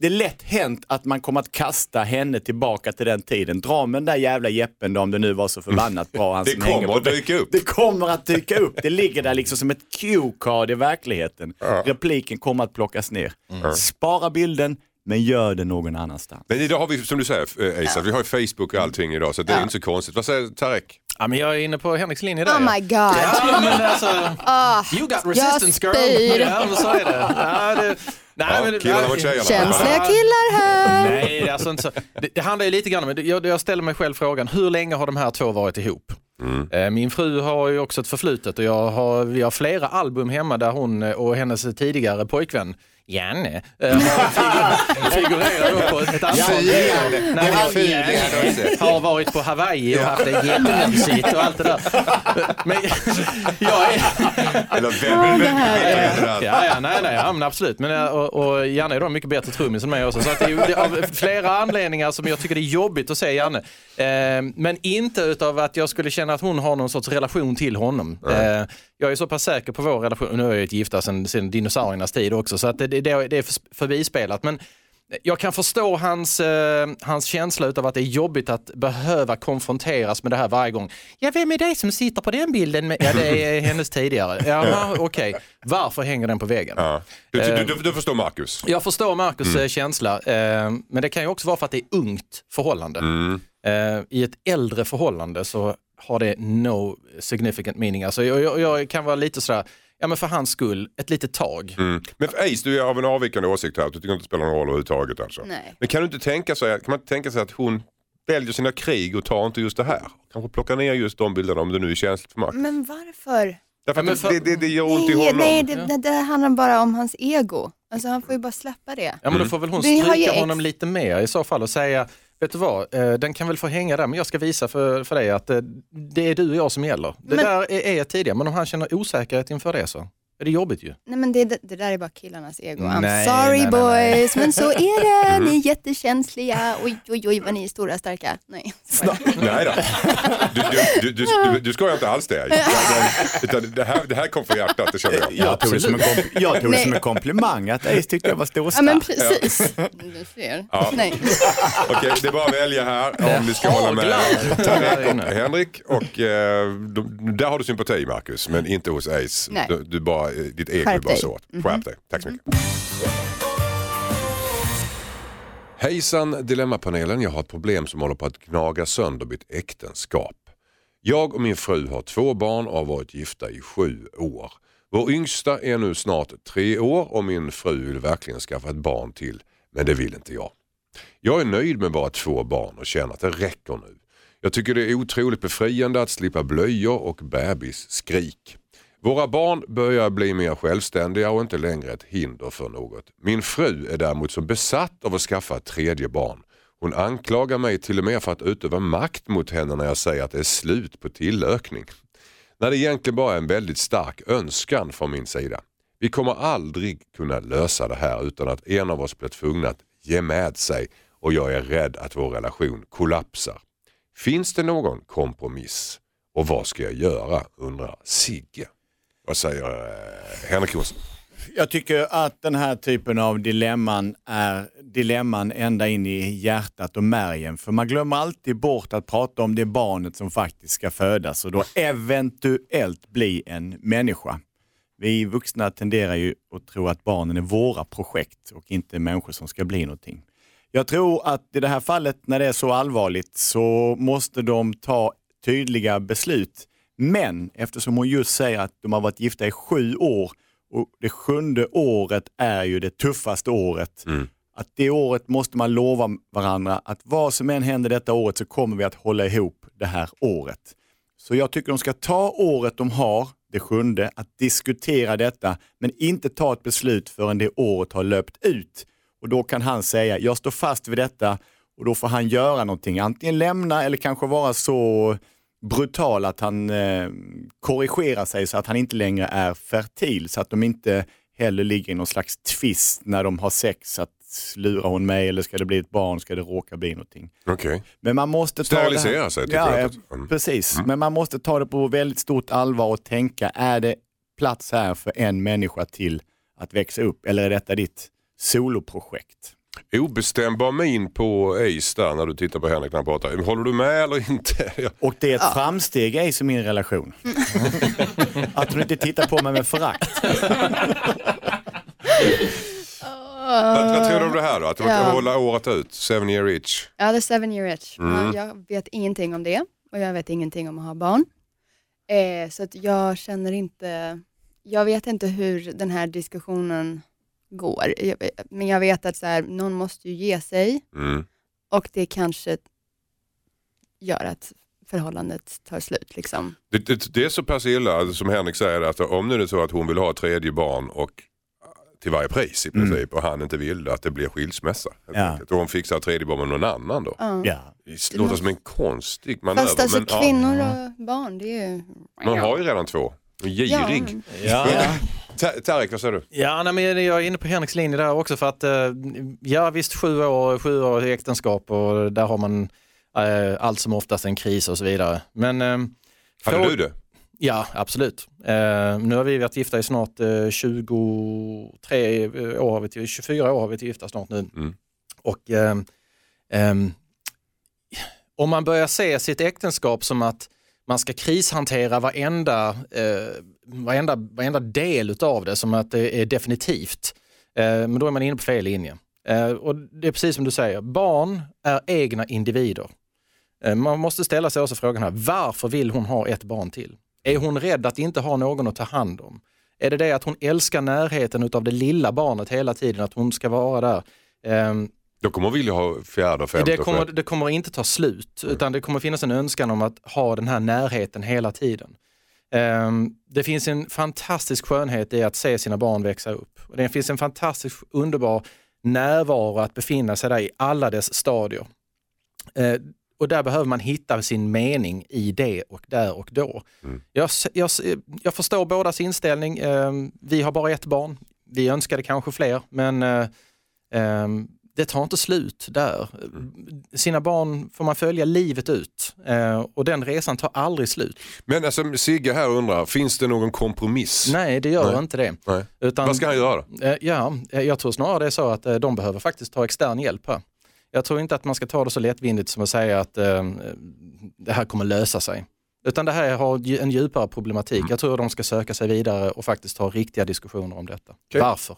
det är lätt hänt att man kommer att kasta henne tillbaka till den tiden. Dra med den där jävla jeppen då om det nu var så förbannat bra. Han Det kommer att dyka upp. det kommer att dyka upp. Det ligger där liksom som ett cue-card i verkligheten. Repliken kommer att plockas ner. Spara bilden, men gör det någon annanstans. Men idag har vi, som du säger eh, Asa, vi har ju Facebook och allting idag så det är inte så konstigt. Vad säger Tarek? Ja, men jag är inne på Henriks linje där. Oh my god. Ja, men alltså, Ah, you got resistance girl. Ja, men så är det. Ja, det nej, Ja, men killarna mot tjejerna. känsliga killar här. Nej, alltså inte så. Det, det handlar ju lite grann om, jag, jag ställer mig själv frågan, hur länge har de här två varit ihop? Mm. Eh, Min fru har ju också ett förflutet och jag har, vi har flera album hemma där hon och hennes tidigare pojkvän Janne eh, figurerar då på ett antal han- fint, har varit på Hawaii och haft det jättemysigt och allt det där. Men jag är... Eller heter det? Ja, ja, nej, nej, ja, men absolut. Men, eh, och, och Janne är då mycket bättre trummis än mig också. Så att det är ju det är av flera anledningar som jag tycker det är jobbigt att se Janne. Eh, men inte utav att jag skulle känna att hon har någon sorts relation till honom. Eh, jag är så pass säker på vår relation, nu är jag ju gifta sedan, sedan dinosauriernas tid också, så att det, det, det är för- förbispelat. Men jag kan förstå hans, eh, hans känsla av att det är jobbigt att behöva konfronteras med det här varje gång. Ja, vem är det som sitter på den bilden? Med? Ja, det är hennes tidigare. Jaha, okej. Varför hänger den på väggen? Ja. Du, du, du, du förstår Marcus? Jag förstår Marcus eh, känsla, eh, men det kan ju också vara för att det är ungt förhållande. Mm. Eh, I ett äldre förhållande så har det no significant meaning. Alltså jag, jag, jag kan vara lite sådär, ja men för hans skull, ett litet tag. Mm. Men för Ace, du är av en avvikande åsikt här. Du tycker inte det spelar någon roll överhuvudtaget alltså. Nej. Men kan du inte tänka sig, kan man inte tänka sig att hon väljer sina krig och tar inte just det här? Kanske plockar ner just de bilderna om det nu är känsligt för Marcus. Men varför? Därför Ja, för- det, det, det gör ont i honom. nej det, det, det handlar bara om hans ego. Alltså han får ju bara släppa det. Ja men då får väl hon stryka honom lite mer i så fall och säga, vet du vad, eh, den kan väl få hänga där men jag ska visa för, för dig att eh, det är du och jag som gäller. Det Men- där är, är tidigare, men om han känner osäkerhet inför det så är det jobbigt ju. Nej men det, det, där är bara killarnas ego. I'm Nej, sorry nej, nej, nej. boys, men så är det. Ni är jättekänsliga. Oj, oj, oj vad ni är stora och starka. Nej. Nej då. Du, du, du, du, du, skojar inte alls det. Utan det, här, det här kom från hjärtat, det känner jag. Jag tog det som en, kompl- jag tog det som en komplimang att Ace tyckte jag var stor och Ja men stark. precis. Du ser. Ja. Nej. Okej, det är bara att välja här om ni ska hålla med Henrik och, Henrik och eh, de, där har du sympati Marcus, men inte hos Ace. Nej. Du, du bara, eh, ditt ego är bara så. Skärp dig. Tack så mycket. Hejsan Dilemmapanelen, jag har ett problem som håller på att gnaga sönder mitt äktenskap. Jag och min fru har två barn och har varit gifta i sju år. Vår yngsta är nu snart tre år och min fru vill verkligen skaffa ett barn till, men det vill inte jag. Jag är nöjd med bara två barn och känner att det räcker nu. Jag tycker det är otroligt befriande att slippa blöjor och bebisskrik. Våra barn börjar bli mer självständiga och inte längre ett hinder för något. Min fru är däremot så besatt av att skaffa ett tredje barn. Hon anklagar mig till och med för att utöva makt mot henne när jag säger att det är slut på tillökning. När det egentligen bara är en väldigt stark önskan från min sida. Vi kommer aldrig kunna lösa det här utan att en av oss blir tvungna att ge med sig och jag är rädd att vår relation kollapsar. Finns det någon kompromiss? Och vad ska jag göra? undrar Sigge. Vad säger eh, Henrik Olsson? Jag tycker att den här typen av dilemman är dilemman ända in i hjärtat och märgen. För man glömmer alltid bort att prata om det barnet som faktiskt ska födas och då eventuellt bli en människa. Vi vuxna tenderar ju att tro att barnen är våra projekt och inte människor som ska bli någonting. Jag tror att i det här fallet när det är så allvarligt så måste de ta tydliga beslut. Men eftersom hon just säger att de har varit gifta i sju år och det sjunde året är ju det tuffaste året. Att det året måste man lova varandra att vad som än händer detta året så kommer vi att hålla ihop det här året. Så jag tycker de ska ta året de har, det sjunde, att diskutera detta men inte ta ett beslut förrän det året har löpt ut. Och då kan han säga, jag står fast vid detta och då får han göra någonting. Antingen lämna eller kanske vara så brutal att han eh, korrigerar sig så att han inte längre är fertil. Så att de inte heller ligger i någon slags tvist när de har sex. Att lurar hon mig eller ska det bli ett barn, ska det råka bli någonting. Okej. Men man måste ta Sterilisera här- sig, ja, jag. ja, Mm. Precis, men man måste ta det på väldigt stort allvar och tänka, är det plats här för en människa till att växa upp eller är detta ditt soloprojekt? Obestämbar min på Ace där när du tittar på Henrik när han pratar. Håller du med eller inte? Ja. Och det är ett framsteg i min relation. att hon inte tittar på mig med förakt. Vad, vad tror du om det här då? Att man kan Ja. hålla året ut? Seven year itch? Ja, the seven year itch. Mm. Ja, jag vet ingenting om det och jag vet ingenting om att ha barn. Eh, så att jag känner inte, jag vet inte hur den här diskussionen går. Jag, men jag vet att så här, någon måste ju ge sig Mm. och det kanske gör att förhållandet tar slut. Liksom. Det, det, det är så pass illa alltså, som Henrik säger att om nu är det så att hon vill ha ett tredje barn och till varje pris i princip och han inte vill att det blir skilsmässa. Ja. Och hon fixar tredje barn med någon annan då. Ja. Ja. Det låter som en konstig manöver. Fast alltså men, ja, kvinnor och barn, det är ju... man har ju redan två. Girig. Ja. Ta- Tarek, vad säger du? Ja, nej, men jag är inne på Henriks linje där också för att eh, ja visst sju år, sju år i äktenskap och där har man eh, allt som oftast en kris och så vidare. Men, eh, Hade frå- du det? Ja, absolut. Eh, nu har vi varit gifta i snart eh, 23 år, har vi till, 24 år har vi varit gifta snart nu. Mm. Och ehm, ehm, om man börjar se sitt äktenskap som att man ska krishantera varenda, eh, varenda, varenda del utav det som att det är definitivt. Eh, men då är man inne på fel linje. Eh, och det är precis som du säger, barn är egna individer. Eh, man måste ställa sig också frågan här, varför vill hon ha ett barn till? Är hon rädd att inte ha någon att ta hand om? Är det det att hon älskar närheten utav det lilla barnet hela tiden, att hon ska vara där? Ehm, Ehm, Då kommer vilja ha fjärde femte det kommer, det kommer inte ta slut, utan det kommer finnas en önskan om att ha den här närheten hela tiden. Ehm, det finns en fantastisk skönhet i att se sina barn växa upp. Och Det finns en fantastisk underbar närvaro att befinna sig där i alla dess stadier. Eh, och där behöver man hitta sin mening i det och där och då. Jag, s- jag, s- jag förstår bådas inställning. Eh, vi har bara ett barn. Vi önskade kanske fler, men eh, det tar inte slut där. Sina barn får man följa livet ut eh, och den resan tar aldrig slut. Men alltså, Sigge här undrar, finns det någon kompromiss? Nej, det gör Nej. inte det. Nej. Utan, Vad ska han göra då? Eh, Ja, eh, jag tror snarare det är så att de behöver faktiskt ta extern hjälp här. Jag tror inte att man ska ta det så lättvindigt som att säga att eh, det här kommer lösa sig. Utan det här har en djupare problematik. Jag tror de ska söka sig vidare och faktiskt ha riktiga diskussioner om detta. Okej. Varför?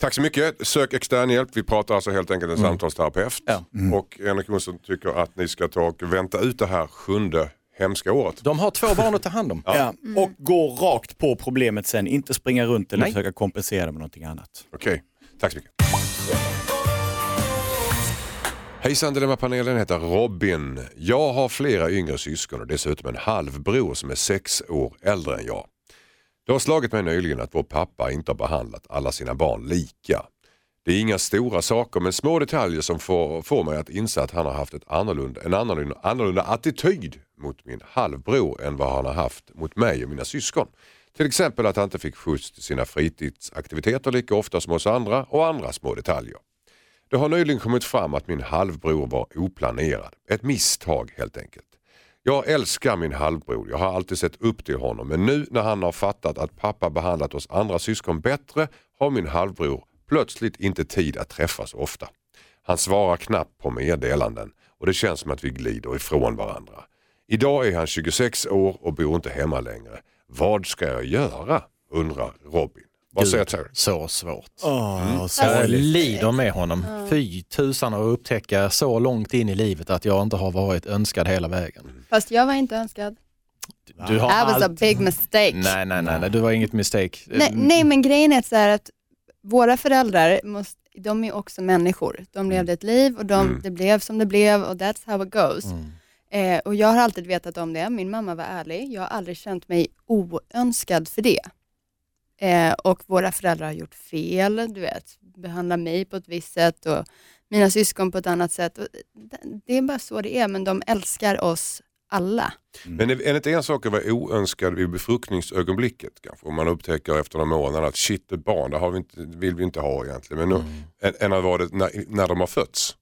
Tack så mycket. Sök extern hjälp. Vi pratar alltså helt enkelt en samtalsterapeut. Ja. Och Henrik Jonsson tycker att ni ska ta och vänta ut det här sjunde hemska året. De har två barn att ta hand om. Ja. Och gå rakt på problemet sen, inte springa runt eller Nej. försöka kompensera med någonting annat. Okej, tack så mycket. Hejsan Dilemmapanelen heter Robin. Jag har flera yngre syskon och dessutom en halvbror som är sex år äldre än jag. Det har slagit mig nyligen att vår pappa inte har behandlat alla sina barn lika. Det är inga stora saker men små detaljer som får, får mig att inse att han har haft ett annorlunda, en annorlunda, annorlunda attityd mot min halvbror än vad han har haft mot mig och mina syskon. Till exempel att han inte fick skjuts till sina fritidsaktiviteter lika ofta som oss andra och andra små detaljer. Det har nyligen kommit fram att min halvbror var oplanerad. Ett misstag helt enkelt. Jag älskar min halvbror, jag har alltid sett upp till honom men nu när han har fattat att pappa behandlat oss andra syskon bättre har min halvbror plötsligt inte tid att träffas ofta. Han svarar knappt på meddelanden och det känns som att vi glider ifrån varandra. Idag är han 26 år och bor inte hemma längre. Vad ska jag göra? undrar Robin. Vad säger Terry? Så svårt. Åh, Jag sorgligt. lider med honom. Fy tusan att upptäcka så långt in i livet att jag inte har varit önskad hela vägen. Fast jag var inte önskad. Du har That was a allt... big mistake. Nej, nej, nej, nej, du var inget mistake. Nej, nej men grejen är så här att våra föräldrar, måste, de är också människor. De levde ett liv och de, Mm. det blev som det blev och that's how it goes. Mm. Eh, och jag har alltid vetat om det. Min mamma var ärlig. Jag har aldrig känt mig oönskad för det. Eh, och våra föräldrar har gjort fel, du vet, behandlar mig på ett visst sätt och mina syskon på ett annat sätt. Och det, det är bara så det är, men de älskar oss alla. Men är det inte en sak att vara oönskad vid befruktningsögonblicket kanske? Om man upptäcker efter några månader att shit, ett barn, det har vi inte, vill vi inte ha egentligen. Men nu, än, än att vara det när, när de har fötts.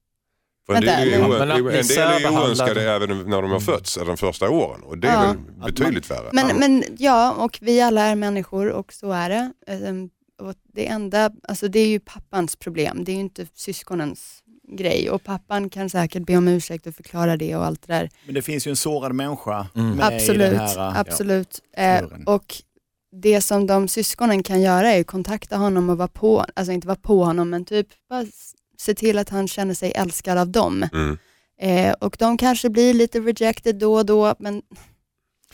För en Vänta, del är, men- oön, Men att bli en del är särbehandlad- oönskade även när de har fötts, eller de första åren. Och det är Ja. väl betydligt värre. Men, men ja, och vi alla är människor och så är det. Ehm, Och det enda, alltså det är ju pappans problem, det är ju inte syskonens grej. Och pappan kan säkert be om ursäkt och förklara det och allt det där. Men det finns ju en sårad människa Mm. med i Absolut, den här. ja. absolut. Eh, snurren. och det som de syskonen kan göra är att kontakta honom och vara på, alltså inte vara på honom, men typ bara s- se till att han känner sig älskad av dem. Mm. Eh, och de kanske blir lite rejected då och då, men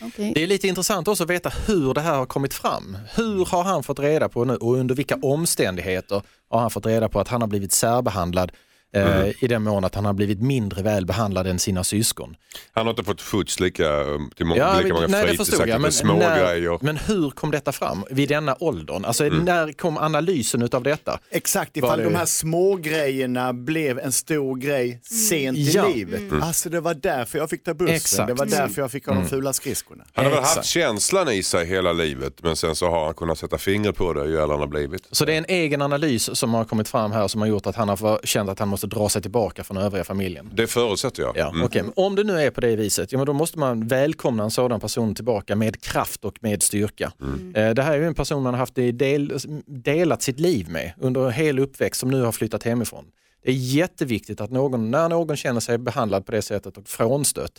okej. Det är lite intressant också att veta hur det här har kommit fram. Hur har han fått reda på nu och under vilka omständigheter har han fått reda på att han har blivit särbehandlad Eh, Mm. I den mån att han har blivit mindre väl behandlad än sina syskon. Han har inte fått skjuts lika, um, till många, Ja, lika många nej, fritidsaktiviteter, Men, små när, grejer. men hur kom detta fram vid denna åldern? Alltså, Mm. När kom analysen utav detta? Exakt, ifall det- de här små grejerna blev en stor grej sent i Ja. livet. Alltså det var därför jag fick ta bussen, Exakt. det var därför jag fick ha de fula skridskorna. Han har väl haft känslan i sig hela livet men sen så har han kunnat sätta fingret på det ju äldre han har blivit. Så det är en egen analys som har kommit fram här som har gjort att han har känt att han måste dra sig tillbaka från övriga familjen. Det förutsätter jag. Ja, Mm. Men Om det nu är på det viset, ja, men då måste man välkomna en sådan person tillbaka med kraft och med styrka. Eh, Det här är ju en person man har haft del, delat sitt liv med under en hel uppväxt som nu har flyttat hemifrån. Det är jätteviktigt att någon, när någon känner sig behandlad på det sättet och frånstött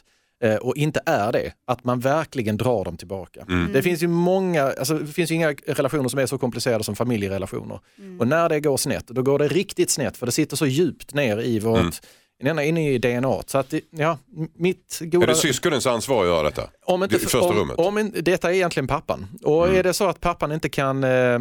och inte är det, att man verkligen drar dem tillbaka. Det finns ju många, alltså, det finns ju inga relationer som är så komplicerade som familjerelationer. Och när det går snett, då går det riktigt snett för det sitter så djupt ner i vårt Inne inne i DNA. Så att, ja, mitt goda... Är det syskonens ansvar att göra detta? Om inte, I första om, rummet? Mm. Om, detta är egentligen pappan. Och är det så att pappan inte kan eh,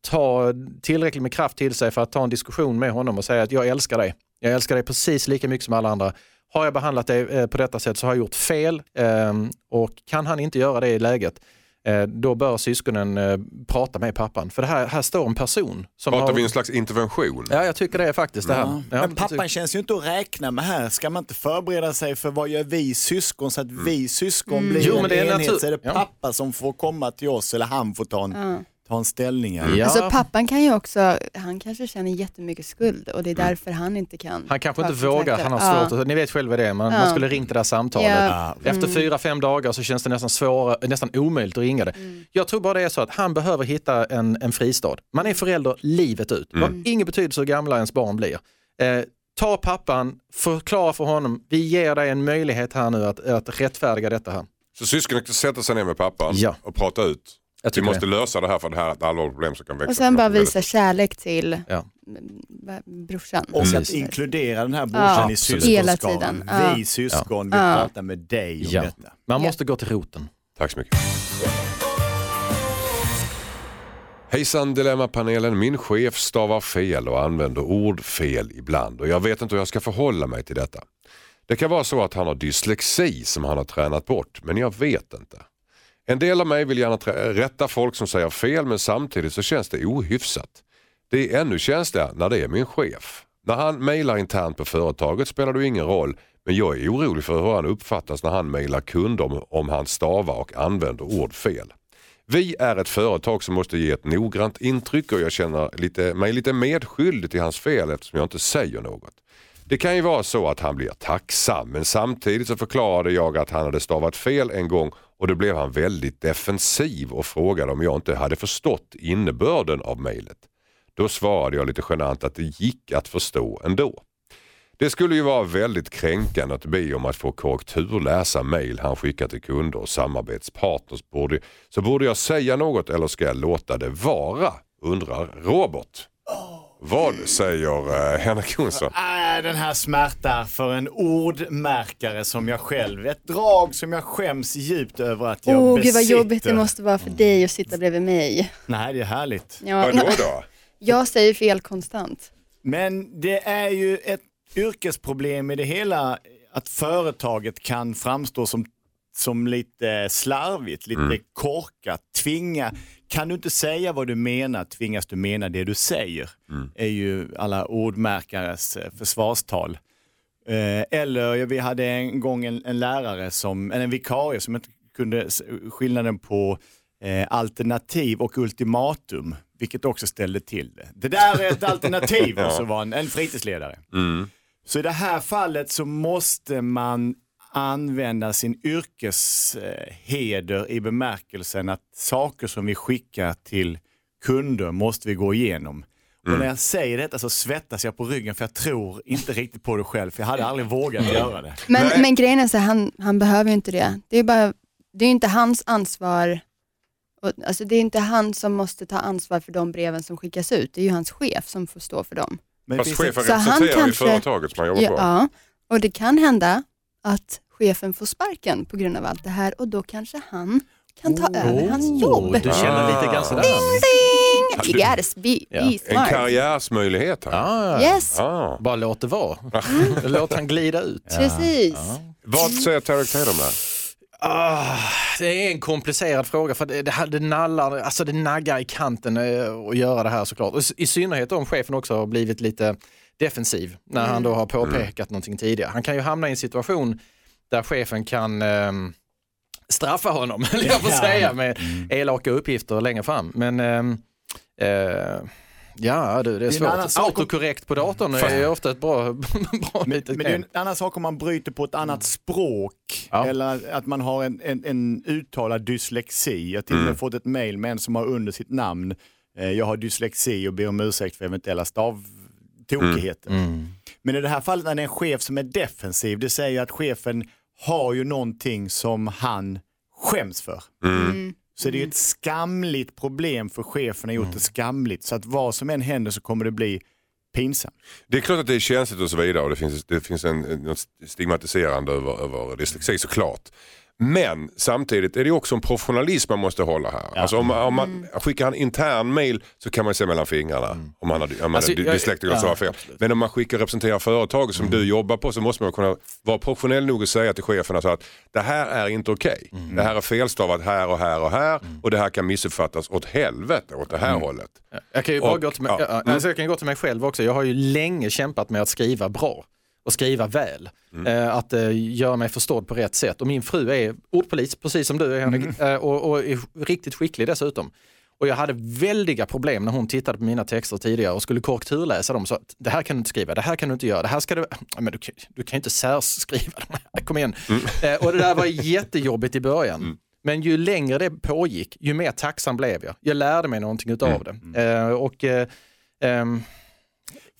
ta tillräckligt med kraft till sig för att ta en diskussion med honom och säga att jag älskar dig. Jag älskar dig precis lika mycket som alla andra. Har jag behandlat dig eh, på detta sätt så har jag gjort fel. Eh, och kan han inte göra det i läget, eh, då bör syskonen eh, prata med pappan. För det här, här står en person som Pratar har... vi en slags intervention? Ja, jag tycker det är faktiskt det här. Ja. Ja, Men pappan känns ju inte att räkna med här. Ska man inte förbereda sig för vad gör vi syskon så att vi syskon blir Jo, en men det är enhet natur- så är det Ja. pappa som får komma till oss eller han får ta en, Ja. Ta en ställning. här. Ja. Alltså pappan kan ju också, han kanske känner jättemycket skuld och det är därför han inte kan. Han kanske inte vågar, han har Ja. svårt. att- Ni vet själva det, man, Ja. man skulle ringt det där samtalet. Ja. Efter fyra, fem dagar så känns det nästan, svårare, nästan omöjligt att ringa det. Jag tror bara det är så att han behöver hitta en, en fristad. Man är förälder livet ut. Det har ingen betydelse hur gamla ens barn blir. Eh, ta pappan, förklara för honom, vi ger dig en möjlighet här nu att, att rättfärdiga detta här. Så syskonen ska sätta sig ner med pappan Ja. och prata ut. Jag Vi måste det. lösa det här för det här är ett allvarligt problem som kan växa. Och sen bara visa kärlek till Ja. mm, brorsan. Och att Precis. inkludera den här brorsan Ja, i syskonskaran. tiden. Ja. Vi syskon vill Ja. prata med dig om Ja. detta. Man Ja. måste gå till roten. Tack så mycket. Hejsan Dilemmapanelen, min chef stavar fel och använder ord fel ibland och jag vet inte hur jag ska förhålla mig till detta. Det kan vara så att han har dyslexi som han har tränat bort, men jag vet inte. En del av mig vill gärna rätta folk som säger fel men samtidigt så känns det ohyfsat. Det är ännu känsligare när det är min chef. När han mejlar internt på företaget spelar det ju ingen roll men jag är orolig för hur han uppfattas när han mejlar kunder om, om han stavar och använder ord fel. Vi är ett företag som måste ge ett noggrant intryck och jag känner lite, mig lite medskyldig till hans fel eftersom jag inte säger något. Det kan ju vara så att han blir tacksam men samtidigt så förklarade jag att han hade stavat fel en gång och då blev han väldigt defensiv och frågade om jag inte hade förstått innebörden av mejlet. Då svarade jag lite genant att det gick att förstå ändå. Det skulle ju vara väldigt kränkande att be om att få korrekturläsa mejl han skickar till kunder och samarbetspartners. Borde, så borde jag säga något eller ska jag låta det vara? Undrar Robert. Vad säger eh, Henrik Jonsson? Äh, den här smärtar för en ordmärkare som jag själv. Ett drag som jag skäms djupt över att jag Åh, besitter. gud vad jobbigt det måste vara för dig att sitta bredvid mig. Nej, det är härligt. Ja, Vadå då? jag säger fel konstant. Men det är ju ett yrkesproblem i det hela att företaget kan framstå som, som lite slarvigt, lite korkat, tvinga. Kan du inte säga vad du menar tvingas du mena det du säger. är ju alla ordmärkares eh, försvarstal. Eh, eller vi hade en gång en, en lärare, som, en vikarie som inte kunde skillnaden på eh, alternativ och ultimatum, vilket också ställde till det. Det där är ett alternativ och så var en, en fritidsledare. Så i det här fallet så måste man använda sin yrkesheder i bemärkelsen att saker som vi skickar till kunder måste vi gå igenom. Och när jag säger detta så svettas jag på ryggen för jag tror inte riktigt på det själv, för jag hade aldrig vågat göra det. Men, men grejen är så han, han behöver ju inte det. Det är, bara, det är inte hans ansvar. Och, alltså det är inte han som måste ta ansvar för de breven som skickas ut. Det är ju hans chef som får stå för dem. Men Fast chefen representerar ju företaget som han jobbar på. Ja, och det kan hända att chefen får sparken på grund av allt det här och då kanske han kan ta över hans jobb. Du känner lite grann sådär. You gotta be, Ja. be En smart. karriärsmöjlighet här. Ah, Yes, Ah. Bara låt det vara. Låt han glida ut. precis. Vad säger Tarek Taylor om det här? Ah, det är en komplicerad fråga för det, det, här- det, nallar, alltså det naggar i kanten eh, att göra det här såklart. I synnerhet om chefen också har blivit lite defensiv när han då har påpekat någonting tidigare. Han kan ju hamna i en situation där chefen kan ehm, straffa honom, eller jag får säga, med elaka uppgifter längre fram. Men ehm, eh, ja, du, det är en annan svårt. om- Autokorrekt på datorn är ofta ett bra, bra Men, litet men det är en annan sak om man bryter på ett annat språk Ja. eller att man har en, en, en uttalad dyslexi. Jag till och med fått ett mail med en som har under sitt namn, eh, jag har dyslexi och ber om ursäkt för eventuella stavtokigheter. Mm. Men i det här fallet när det är en chef som är defensiv, det säger ju att chefen har ju någonting som han skäms för. Mm. Så det är ju ett skamligt problem för chefen har gjort det skamligt. Så att vad som än händer så kommer det bli pinsamt. Det är klart att det är känsligt och så vidare och det finns, det finns en, en något stigmatiserande över, över dyslexi såklart. Men samtidigt är det också en professionalism man måste hålla här. Alltså om, om man skickar en intern mail så kan man se mellan fingrarna om han har, om Alltså, han dyslektiker ja, fel. Men om man skickar representerar företaget som du jobbar på så måste man kunna vara professionell nog att säga till chefen alltså att det här är inte okej. Det här är felstavat här och här och här och det här kan missuppfattas åt helvete åt det här hållet. Jag kan ju bara Och- gå till mig, ja. ja. alltså jag kan gå till mig själv också. Jag har ju länge kämpat med att skriva bra och skriva väl. Eh, att eh, göra mig förstådd på rätt sätt. Och min fru är ordpolis, precis som du är Henrik, eh, och, och är riktigt skicklig dessutom. Och jag hade väldiga problem när hon tittade på mina texter tidigare och skulle korrekturläsa dem. Så att, det här kan du inte skriva, det här kan du inte göra, det här ska du... Men du, kan- du kan ju inte särskriva de här, kom igen. Eh, och det där var jättejobbigt i början. Men ju längre det pågick, ju mer tacksam blev jag. Jag lärde mig någonting utav det. Eh, och eh, ehm,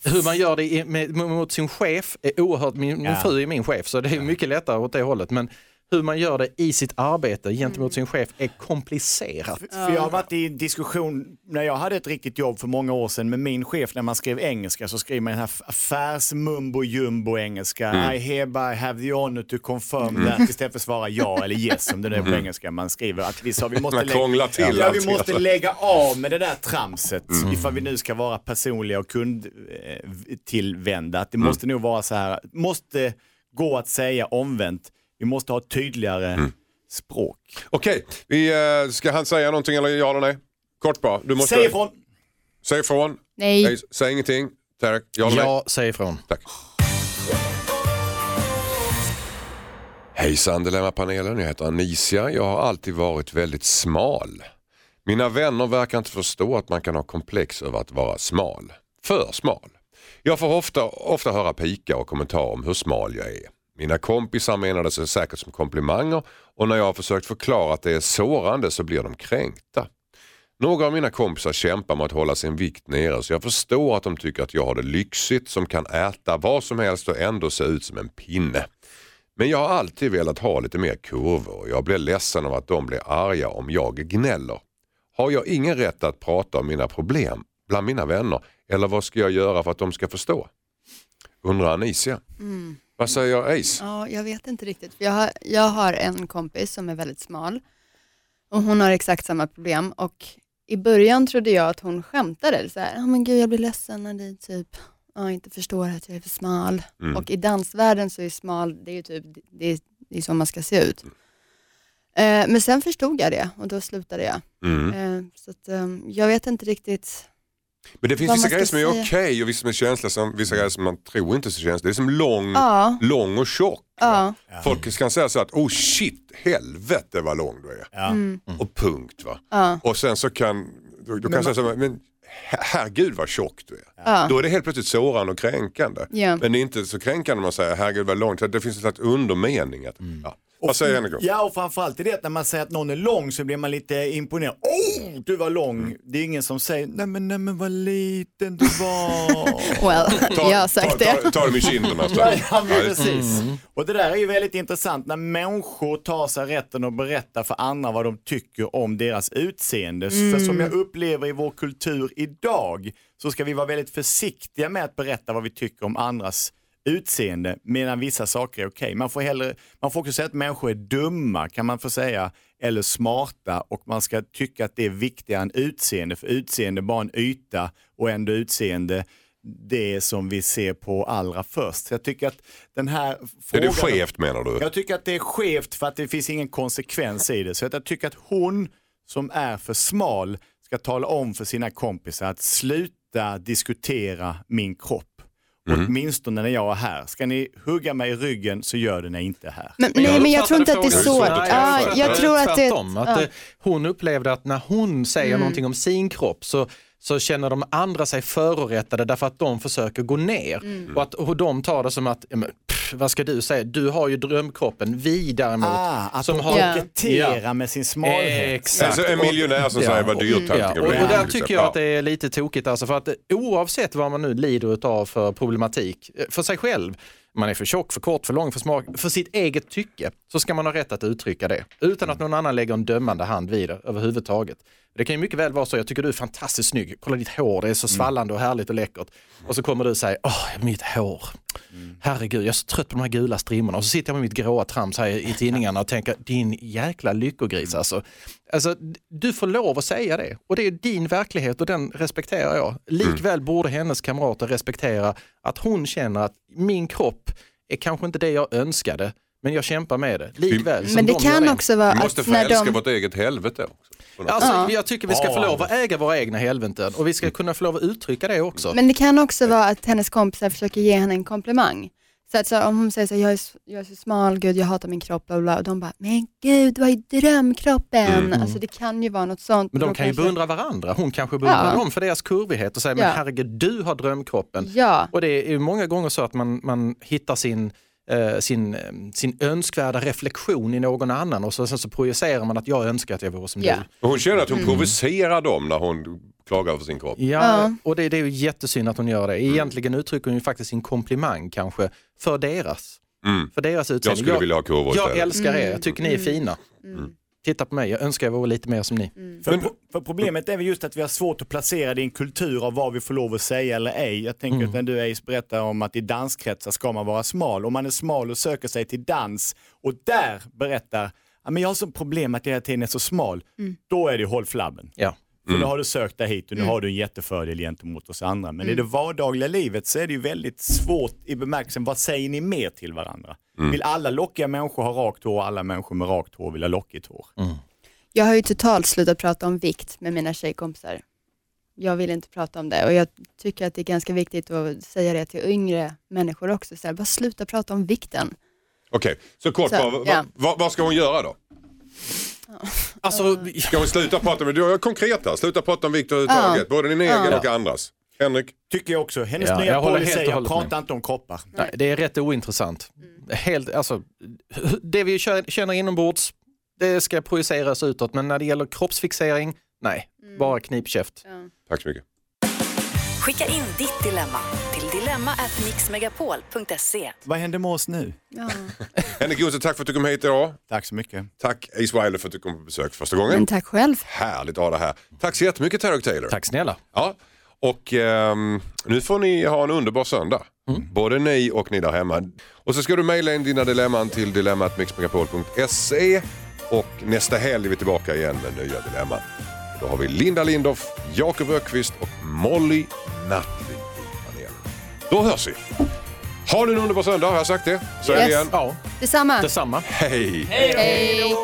hur man gör det med, mot sin chef är oerhört, min, min Ja. fru är min chef så det är mycket lättare åt det hållet. Men hur man gör det i sitt arbete gentemot sin chef är komplicerat. För jag har varit i diskussion, när jag hade ett riktigt jobb för många år sedan med min chef, när man skrev engelska så skrev man den här affärs mumbo jumbo engelska. I hereby have the honor to confirm that istället för att svara ja eller yes som det är på engelska. Man skriver att vi sa vi måste, krånglar till ja, vi måste lägga av med det där tramset ifall vi nu ska vara personliga och kundtillvända. Att det måste nog vara så här, måste gå att säga omvänt. Vi måste ha ett tydligare språk. Okej, vi, eh, ska han säga någonting eller ja eller nej? Kort bara. Du måste, Säg ifrån! Säg ifrån. Nej. Nej, säg ingenting. Tarek, ja eller nej? Jag säger ifrån. Tack. Hejsan Dilemmapanelen, jag heter Anicia. Jag har alltid varit väldigt smal. Mina vänner verkar inte förstå att man kan ha komplex över att vara smal. För smal. Jag får ofta, ofta höra pika och kommentarer om hur smal jag är. Mina kompisar menade sig säkert som komplimanger och när jag har försökt förklara att det är sårande så blir de kränkta. Några av mina kompisar kämpar med att hålla sin vikt nere så jag förstår att de tycker att jag har det lyxigt som kan äta vad som helst och ändå se ut som en pinne. Men jag har alltid velat ha lite mer kurvor och jag blir ledsen av att de blir arga om jag gnäller. Har jag ingen rätt att prata om mina problem bland mina vänner eller vad ska jag göra för att de ska förstå? Undrar Anicia. Mm. Vad säger Ace? Ja, jag vet inte riktigt. Jag, har, jag har en kompis som är väldigt smal och hon har exakt samma problem och i början trodde jag att hon skämtade. Så här, oh, men gud jag blir ledsen när ni typ ja, inte förstår att jag är för smal. Mm. Och i dansvärlden så är smal, det är ju typ, det är, det är så man ska se ut. Eh, men sen förstod jag det och då slutade jag. Mm. Eh, så att, eh, jag vet inte riktigt. Men det finns vissa grejer som är okej och vissa som är känsliga, som, vissa grejer som man tror inte är så känsliga. Det är som lång, Ja, lång och tjock. ja, Folk kan säga så att oh shit, helvete vad lång du är. Ja. Mm. Och punkt va. ja, Och sen så kan, då, då kan säga så här, men her- herregud vad tjock du är. ja. Då är det helt plötsligt sårande och kränkande. Ja. Men det är inte så kränkande när man säger herregud vad långt, det finns en slags undermening. Att, ja. Vad säger Henrik? Ja, och framförallt är det att när man säger att någon är lång så blir man lite imponerad. Oh, du var lång. Det är ingen som säger, nej men, nej men vad liten du var. Well, jag har sagt ta, det. ta, ta dem i kinderna. Ja, men precis. Och det där är ju väldigt intressant när människor tar sig rätten att berätta för andra vad de tycker om deras utseende. För som jag upplever i vår kultur idag så ska vi vara väldigt försiktiga med att berätta vad vi tycker om andras utseende medan vissa saker är okej. Man, får hellre, man får också säga att människor är dumma kan man få säga eller smarta och man ska tycka att det är viktigare än utseende. För utseende är bara en yta och ändå utseende det som vi ser på allra först. Jag tycker att den här Är frågan... det skevt menar du? Jag tycker att det är skevt för att det finns ingen konsekvens i det. Så att jag tycker att hon som är för smal ska tala om för sina kompisar att sluta diskutera min kropp. Mhm. Åtminstone när jag är här. Ska ni hugga mig i ryggen så gör det när jag inte är här. Men, nej, men jag tror inte att det är så. Nej, Ja, uppfattade jag tror att det... att ja. hon upplevde att när hon säger Mm. någonting om sin kropp så så känner de andra sig förorättade därför att de försöker gå ner. Mm. Och att och de tar det som att, ja, men, pff, vad ska du säga, du har ju drömkroppen, vi däremot. Ah, att som har- Ja. koketterar med sin smalhet. Exakt. Alltså en miljonär som Ja, säger vad dyrt Ja, tanken och, där tycker jag att det är lite tokigt alltså för att oavsett vad man nu lider av för problematik eh, för sig själv, man är för tjock, för kort, för lång, för smak, för sitt eget tycke så ska man ha rätt att uttrycka det utan att någon annan lägger en dömande hand vid det överhuvudtaget. Det kan ju mycket väl vara så, jag tycker du är fantastiskt snygg, kolla ditt hår, det är så svallande och härligt och läckert. Och så kommer du säga, åh mitt hår, herregud jag är så trött på de här gula strimmorna och så sitter jag med mitt gråa trams här i tidningarna och tänker, din jäkla lyckogris alltså. Alltså, d- du får lov att säga det och det är din verklighet och den respekterar jag. Likväl borde hennes kamrater respektera att hon känner att min kropp är kanske inte det jag önskade, men jag kämpar med det. Likväl som Men det de kan det. också vara Vi måste att få när älska de... vårt eget helvete också. Alltså, Ja. Jag tycker vi ska få lov att äga våra egna helveten och vi ska kunna få lov att uttrycka det också. Men det kan också vara att hennes kompisar försöker ge henne en komplimang. Så att så, om hon säger så här, jag är, så- jag är så smal, gud jag hatar min kropp, bla, bla, och de bara, men gud du har ju drömkroppen. Alltså det kan ju vara något sånt. Men de kan ju kanske- beundra varandra. Hon kanske beundrar Ja. dem för deras kurvighet och säger, men Ja. herregud du har drömkroppen. Ja, Och det är ju många gånger så att man, man hittar sin, sin, eh, sin önskvärda reflektion i någon annan och så, sen så projicerar man att jag önskar att jag vore som Ja. du. Hon känner att hon Mm. provocerar dem när hon klagar över sin kropp. Ja, och det, det är ju jättesynd att hon gör det. Egentligen uttrycker hon ju faktiskt sin komplimang kanske för deras. Mm. För deras utseende. Jag skulle vilja ha kurvor jag istället. älskar er, jag tycker ni är fina. Titta på mig, jag önskar jag vore lite mer som ni. För, pro- för problemet är väl just att vi har svårt att placera det i en kultur av vad vi får lov att säga eller ej. Jag tänker att när du Ace berättar om att i danskretsar ska man vara smal. Om man är smal och söker sig till dans och där berättar men jag har så problem att jag hela tiden är så smal. Då är det håll flabben. Ja. För nu har du sökt dig hit och nu har du en jättefördel gentemot oss andra. Men i det vardagliga livet så är det ju väldigt svårt i bemärkelsen, vad säger ni mer till varandra? Vill alla lockiga människor ha rakt hår och alla människor med rakt hår vill ha lockigt hår? jag har ju totalt slutat prata om vikt med mina tjejkompisar. Jag vill inte prata om det och jag tycker att det är ganska viktigt att säga det till yngre människor också. Så här, bara sluta prata om vikten. Okej, så kort Så, bara, ja. va- vad ska hon göra då? Alltså, Ska hon sluta prata med, du är konkret här, sluta prata om vikt överhuvudtaget, både din egen och andras. Henrik? Tycker jag också. Hennes Ja, nya jag håller policy helt och är hållet prata med. inte om kroppar. nej, det är rätt ointressant. Helt, alltså, det vi kö- känner inombords, det ska projiceras utåt, men när det gäller kroppsfixering, nej, bara knipkäft. Tack så mycket. Skicka in ditt dilemma till dilemma@mixmegapol.se. Vad händer med oss nu? Ja. Henrik Jonsson, tack för att du kom hit idag. Tack så mycket. Tack Ace Wilder för att du kom på besök första gången. Men tack själv. Härligt att ha dig här. Tack så jättemycket Tarek Taylor. Tack snälla. Ja, och ehm, nu får ni ha en underbar söndag. Både ni och ni där hemma. Och så ska du mejla in dina dilemman till dilemmatmixmegapol.se och nästa helg är vi tillbaka igen med nya dilemman. Då har vi Linda Lindorff, Jakob Ökvist och Molly Nutley. Då hörs vi. Ha nu en underbar söndag, har jag sagt det? Så är det Yes. igen. Ja, Detsamma. detsamma. Hej! Hej.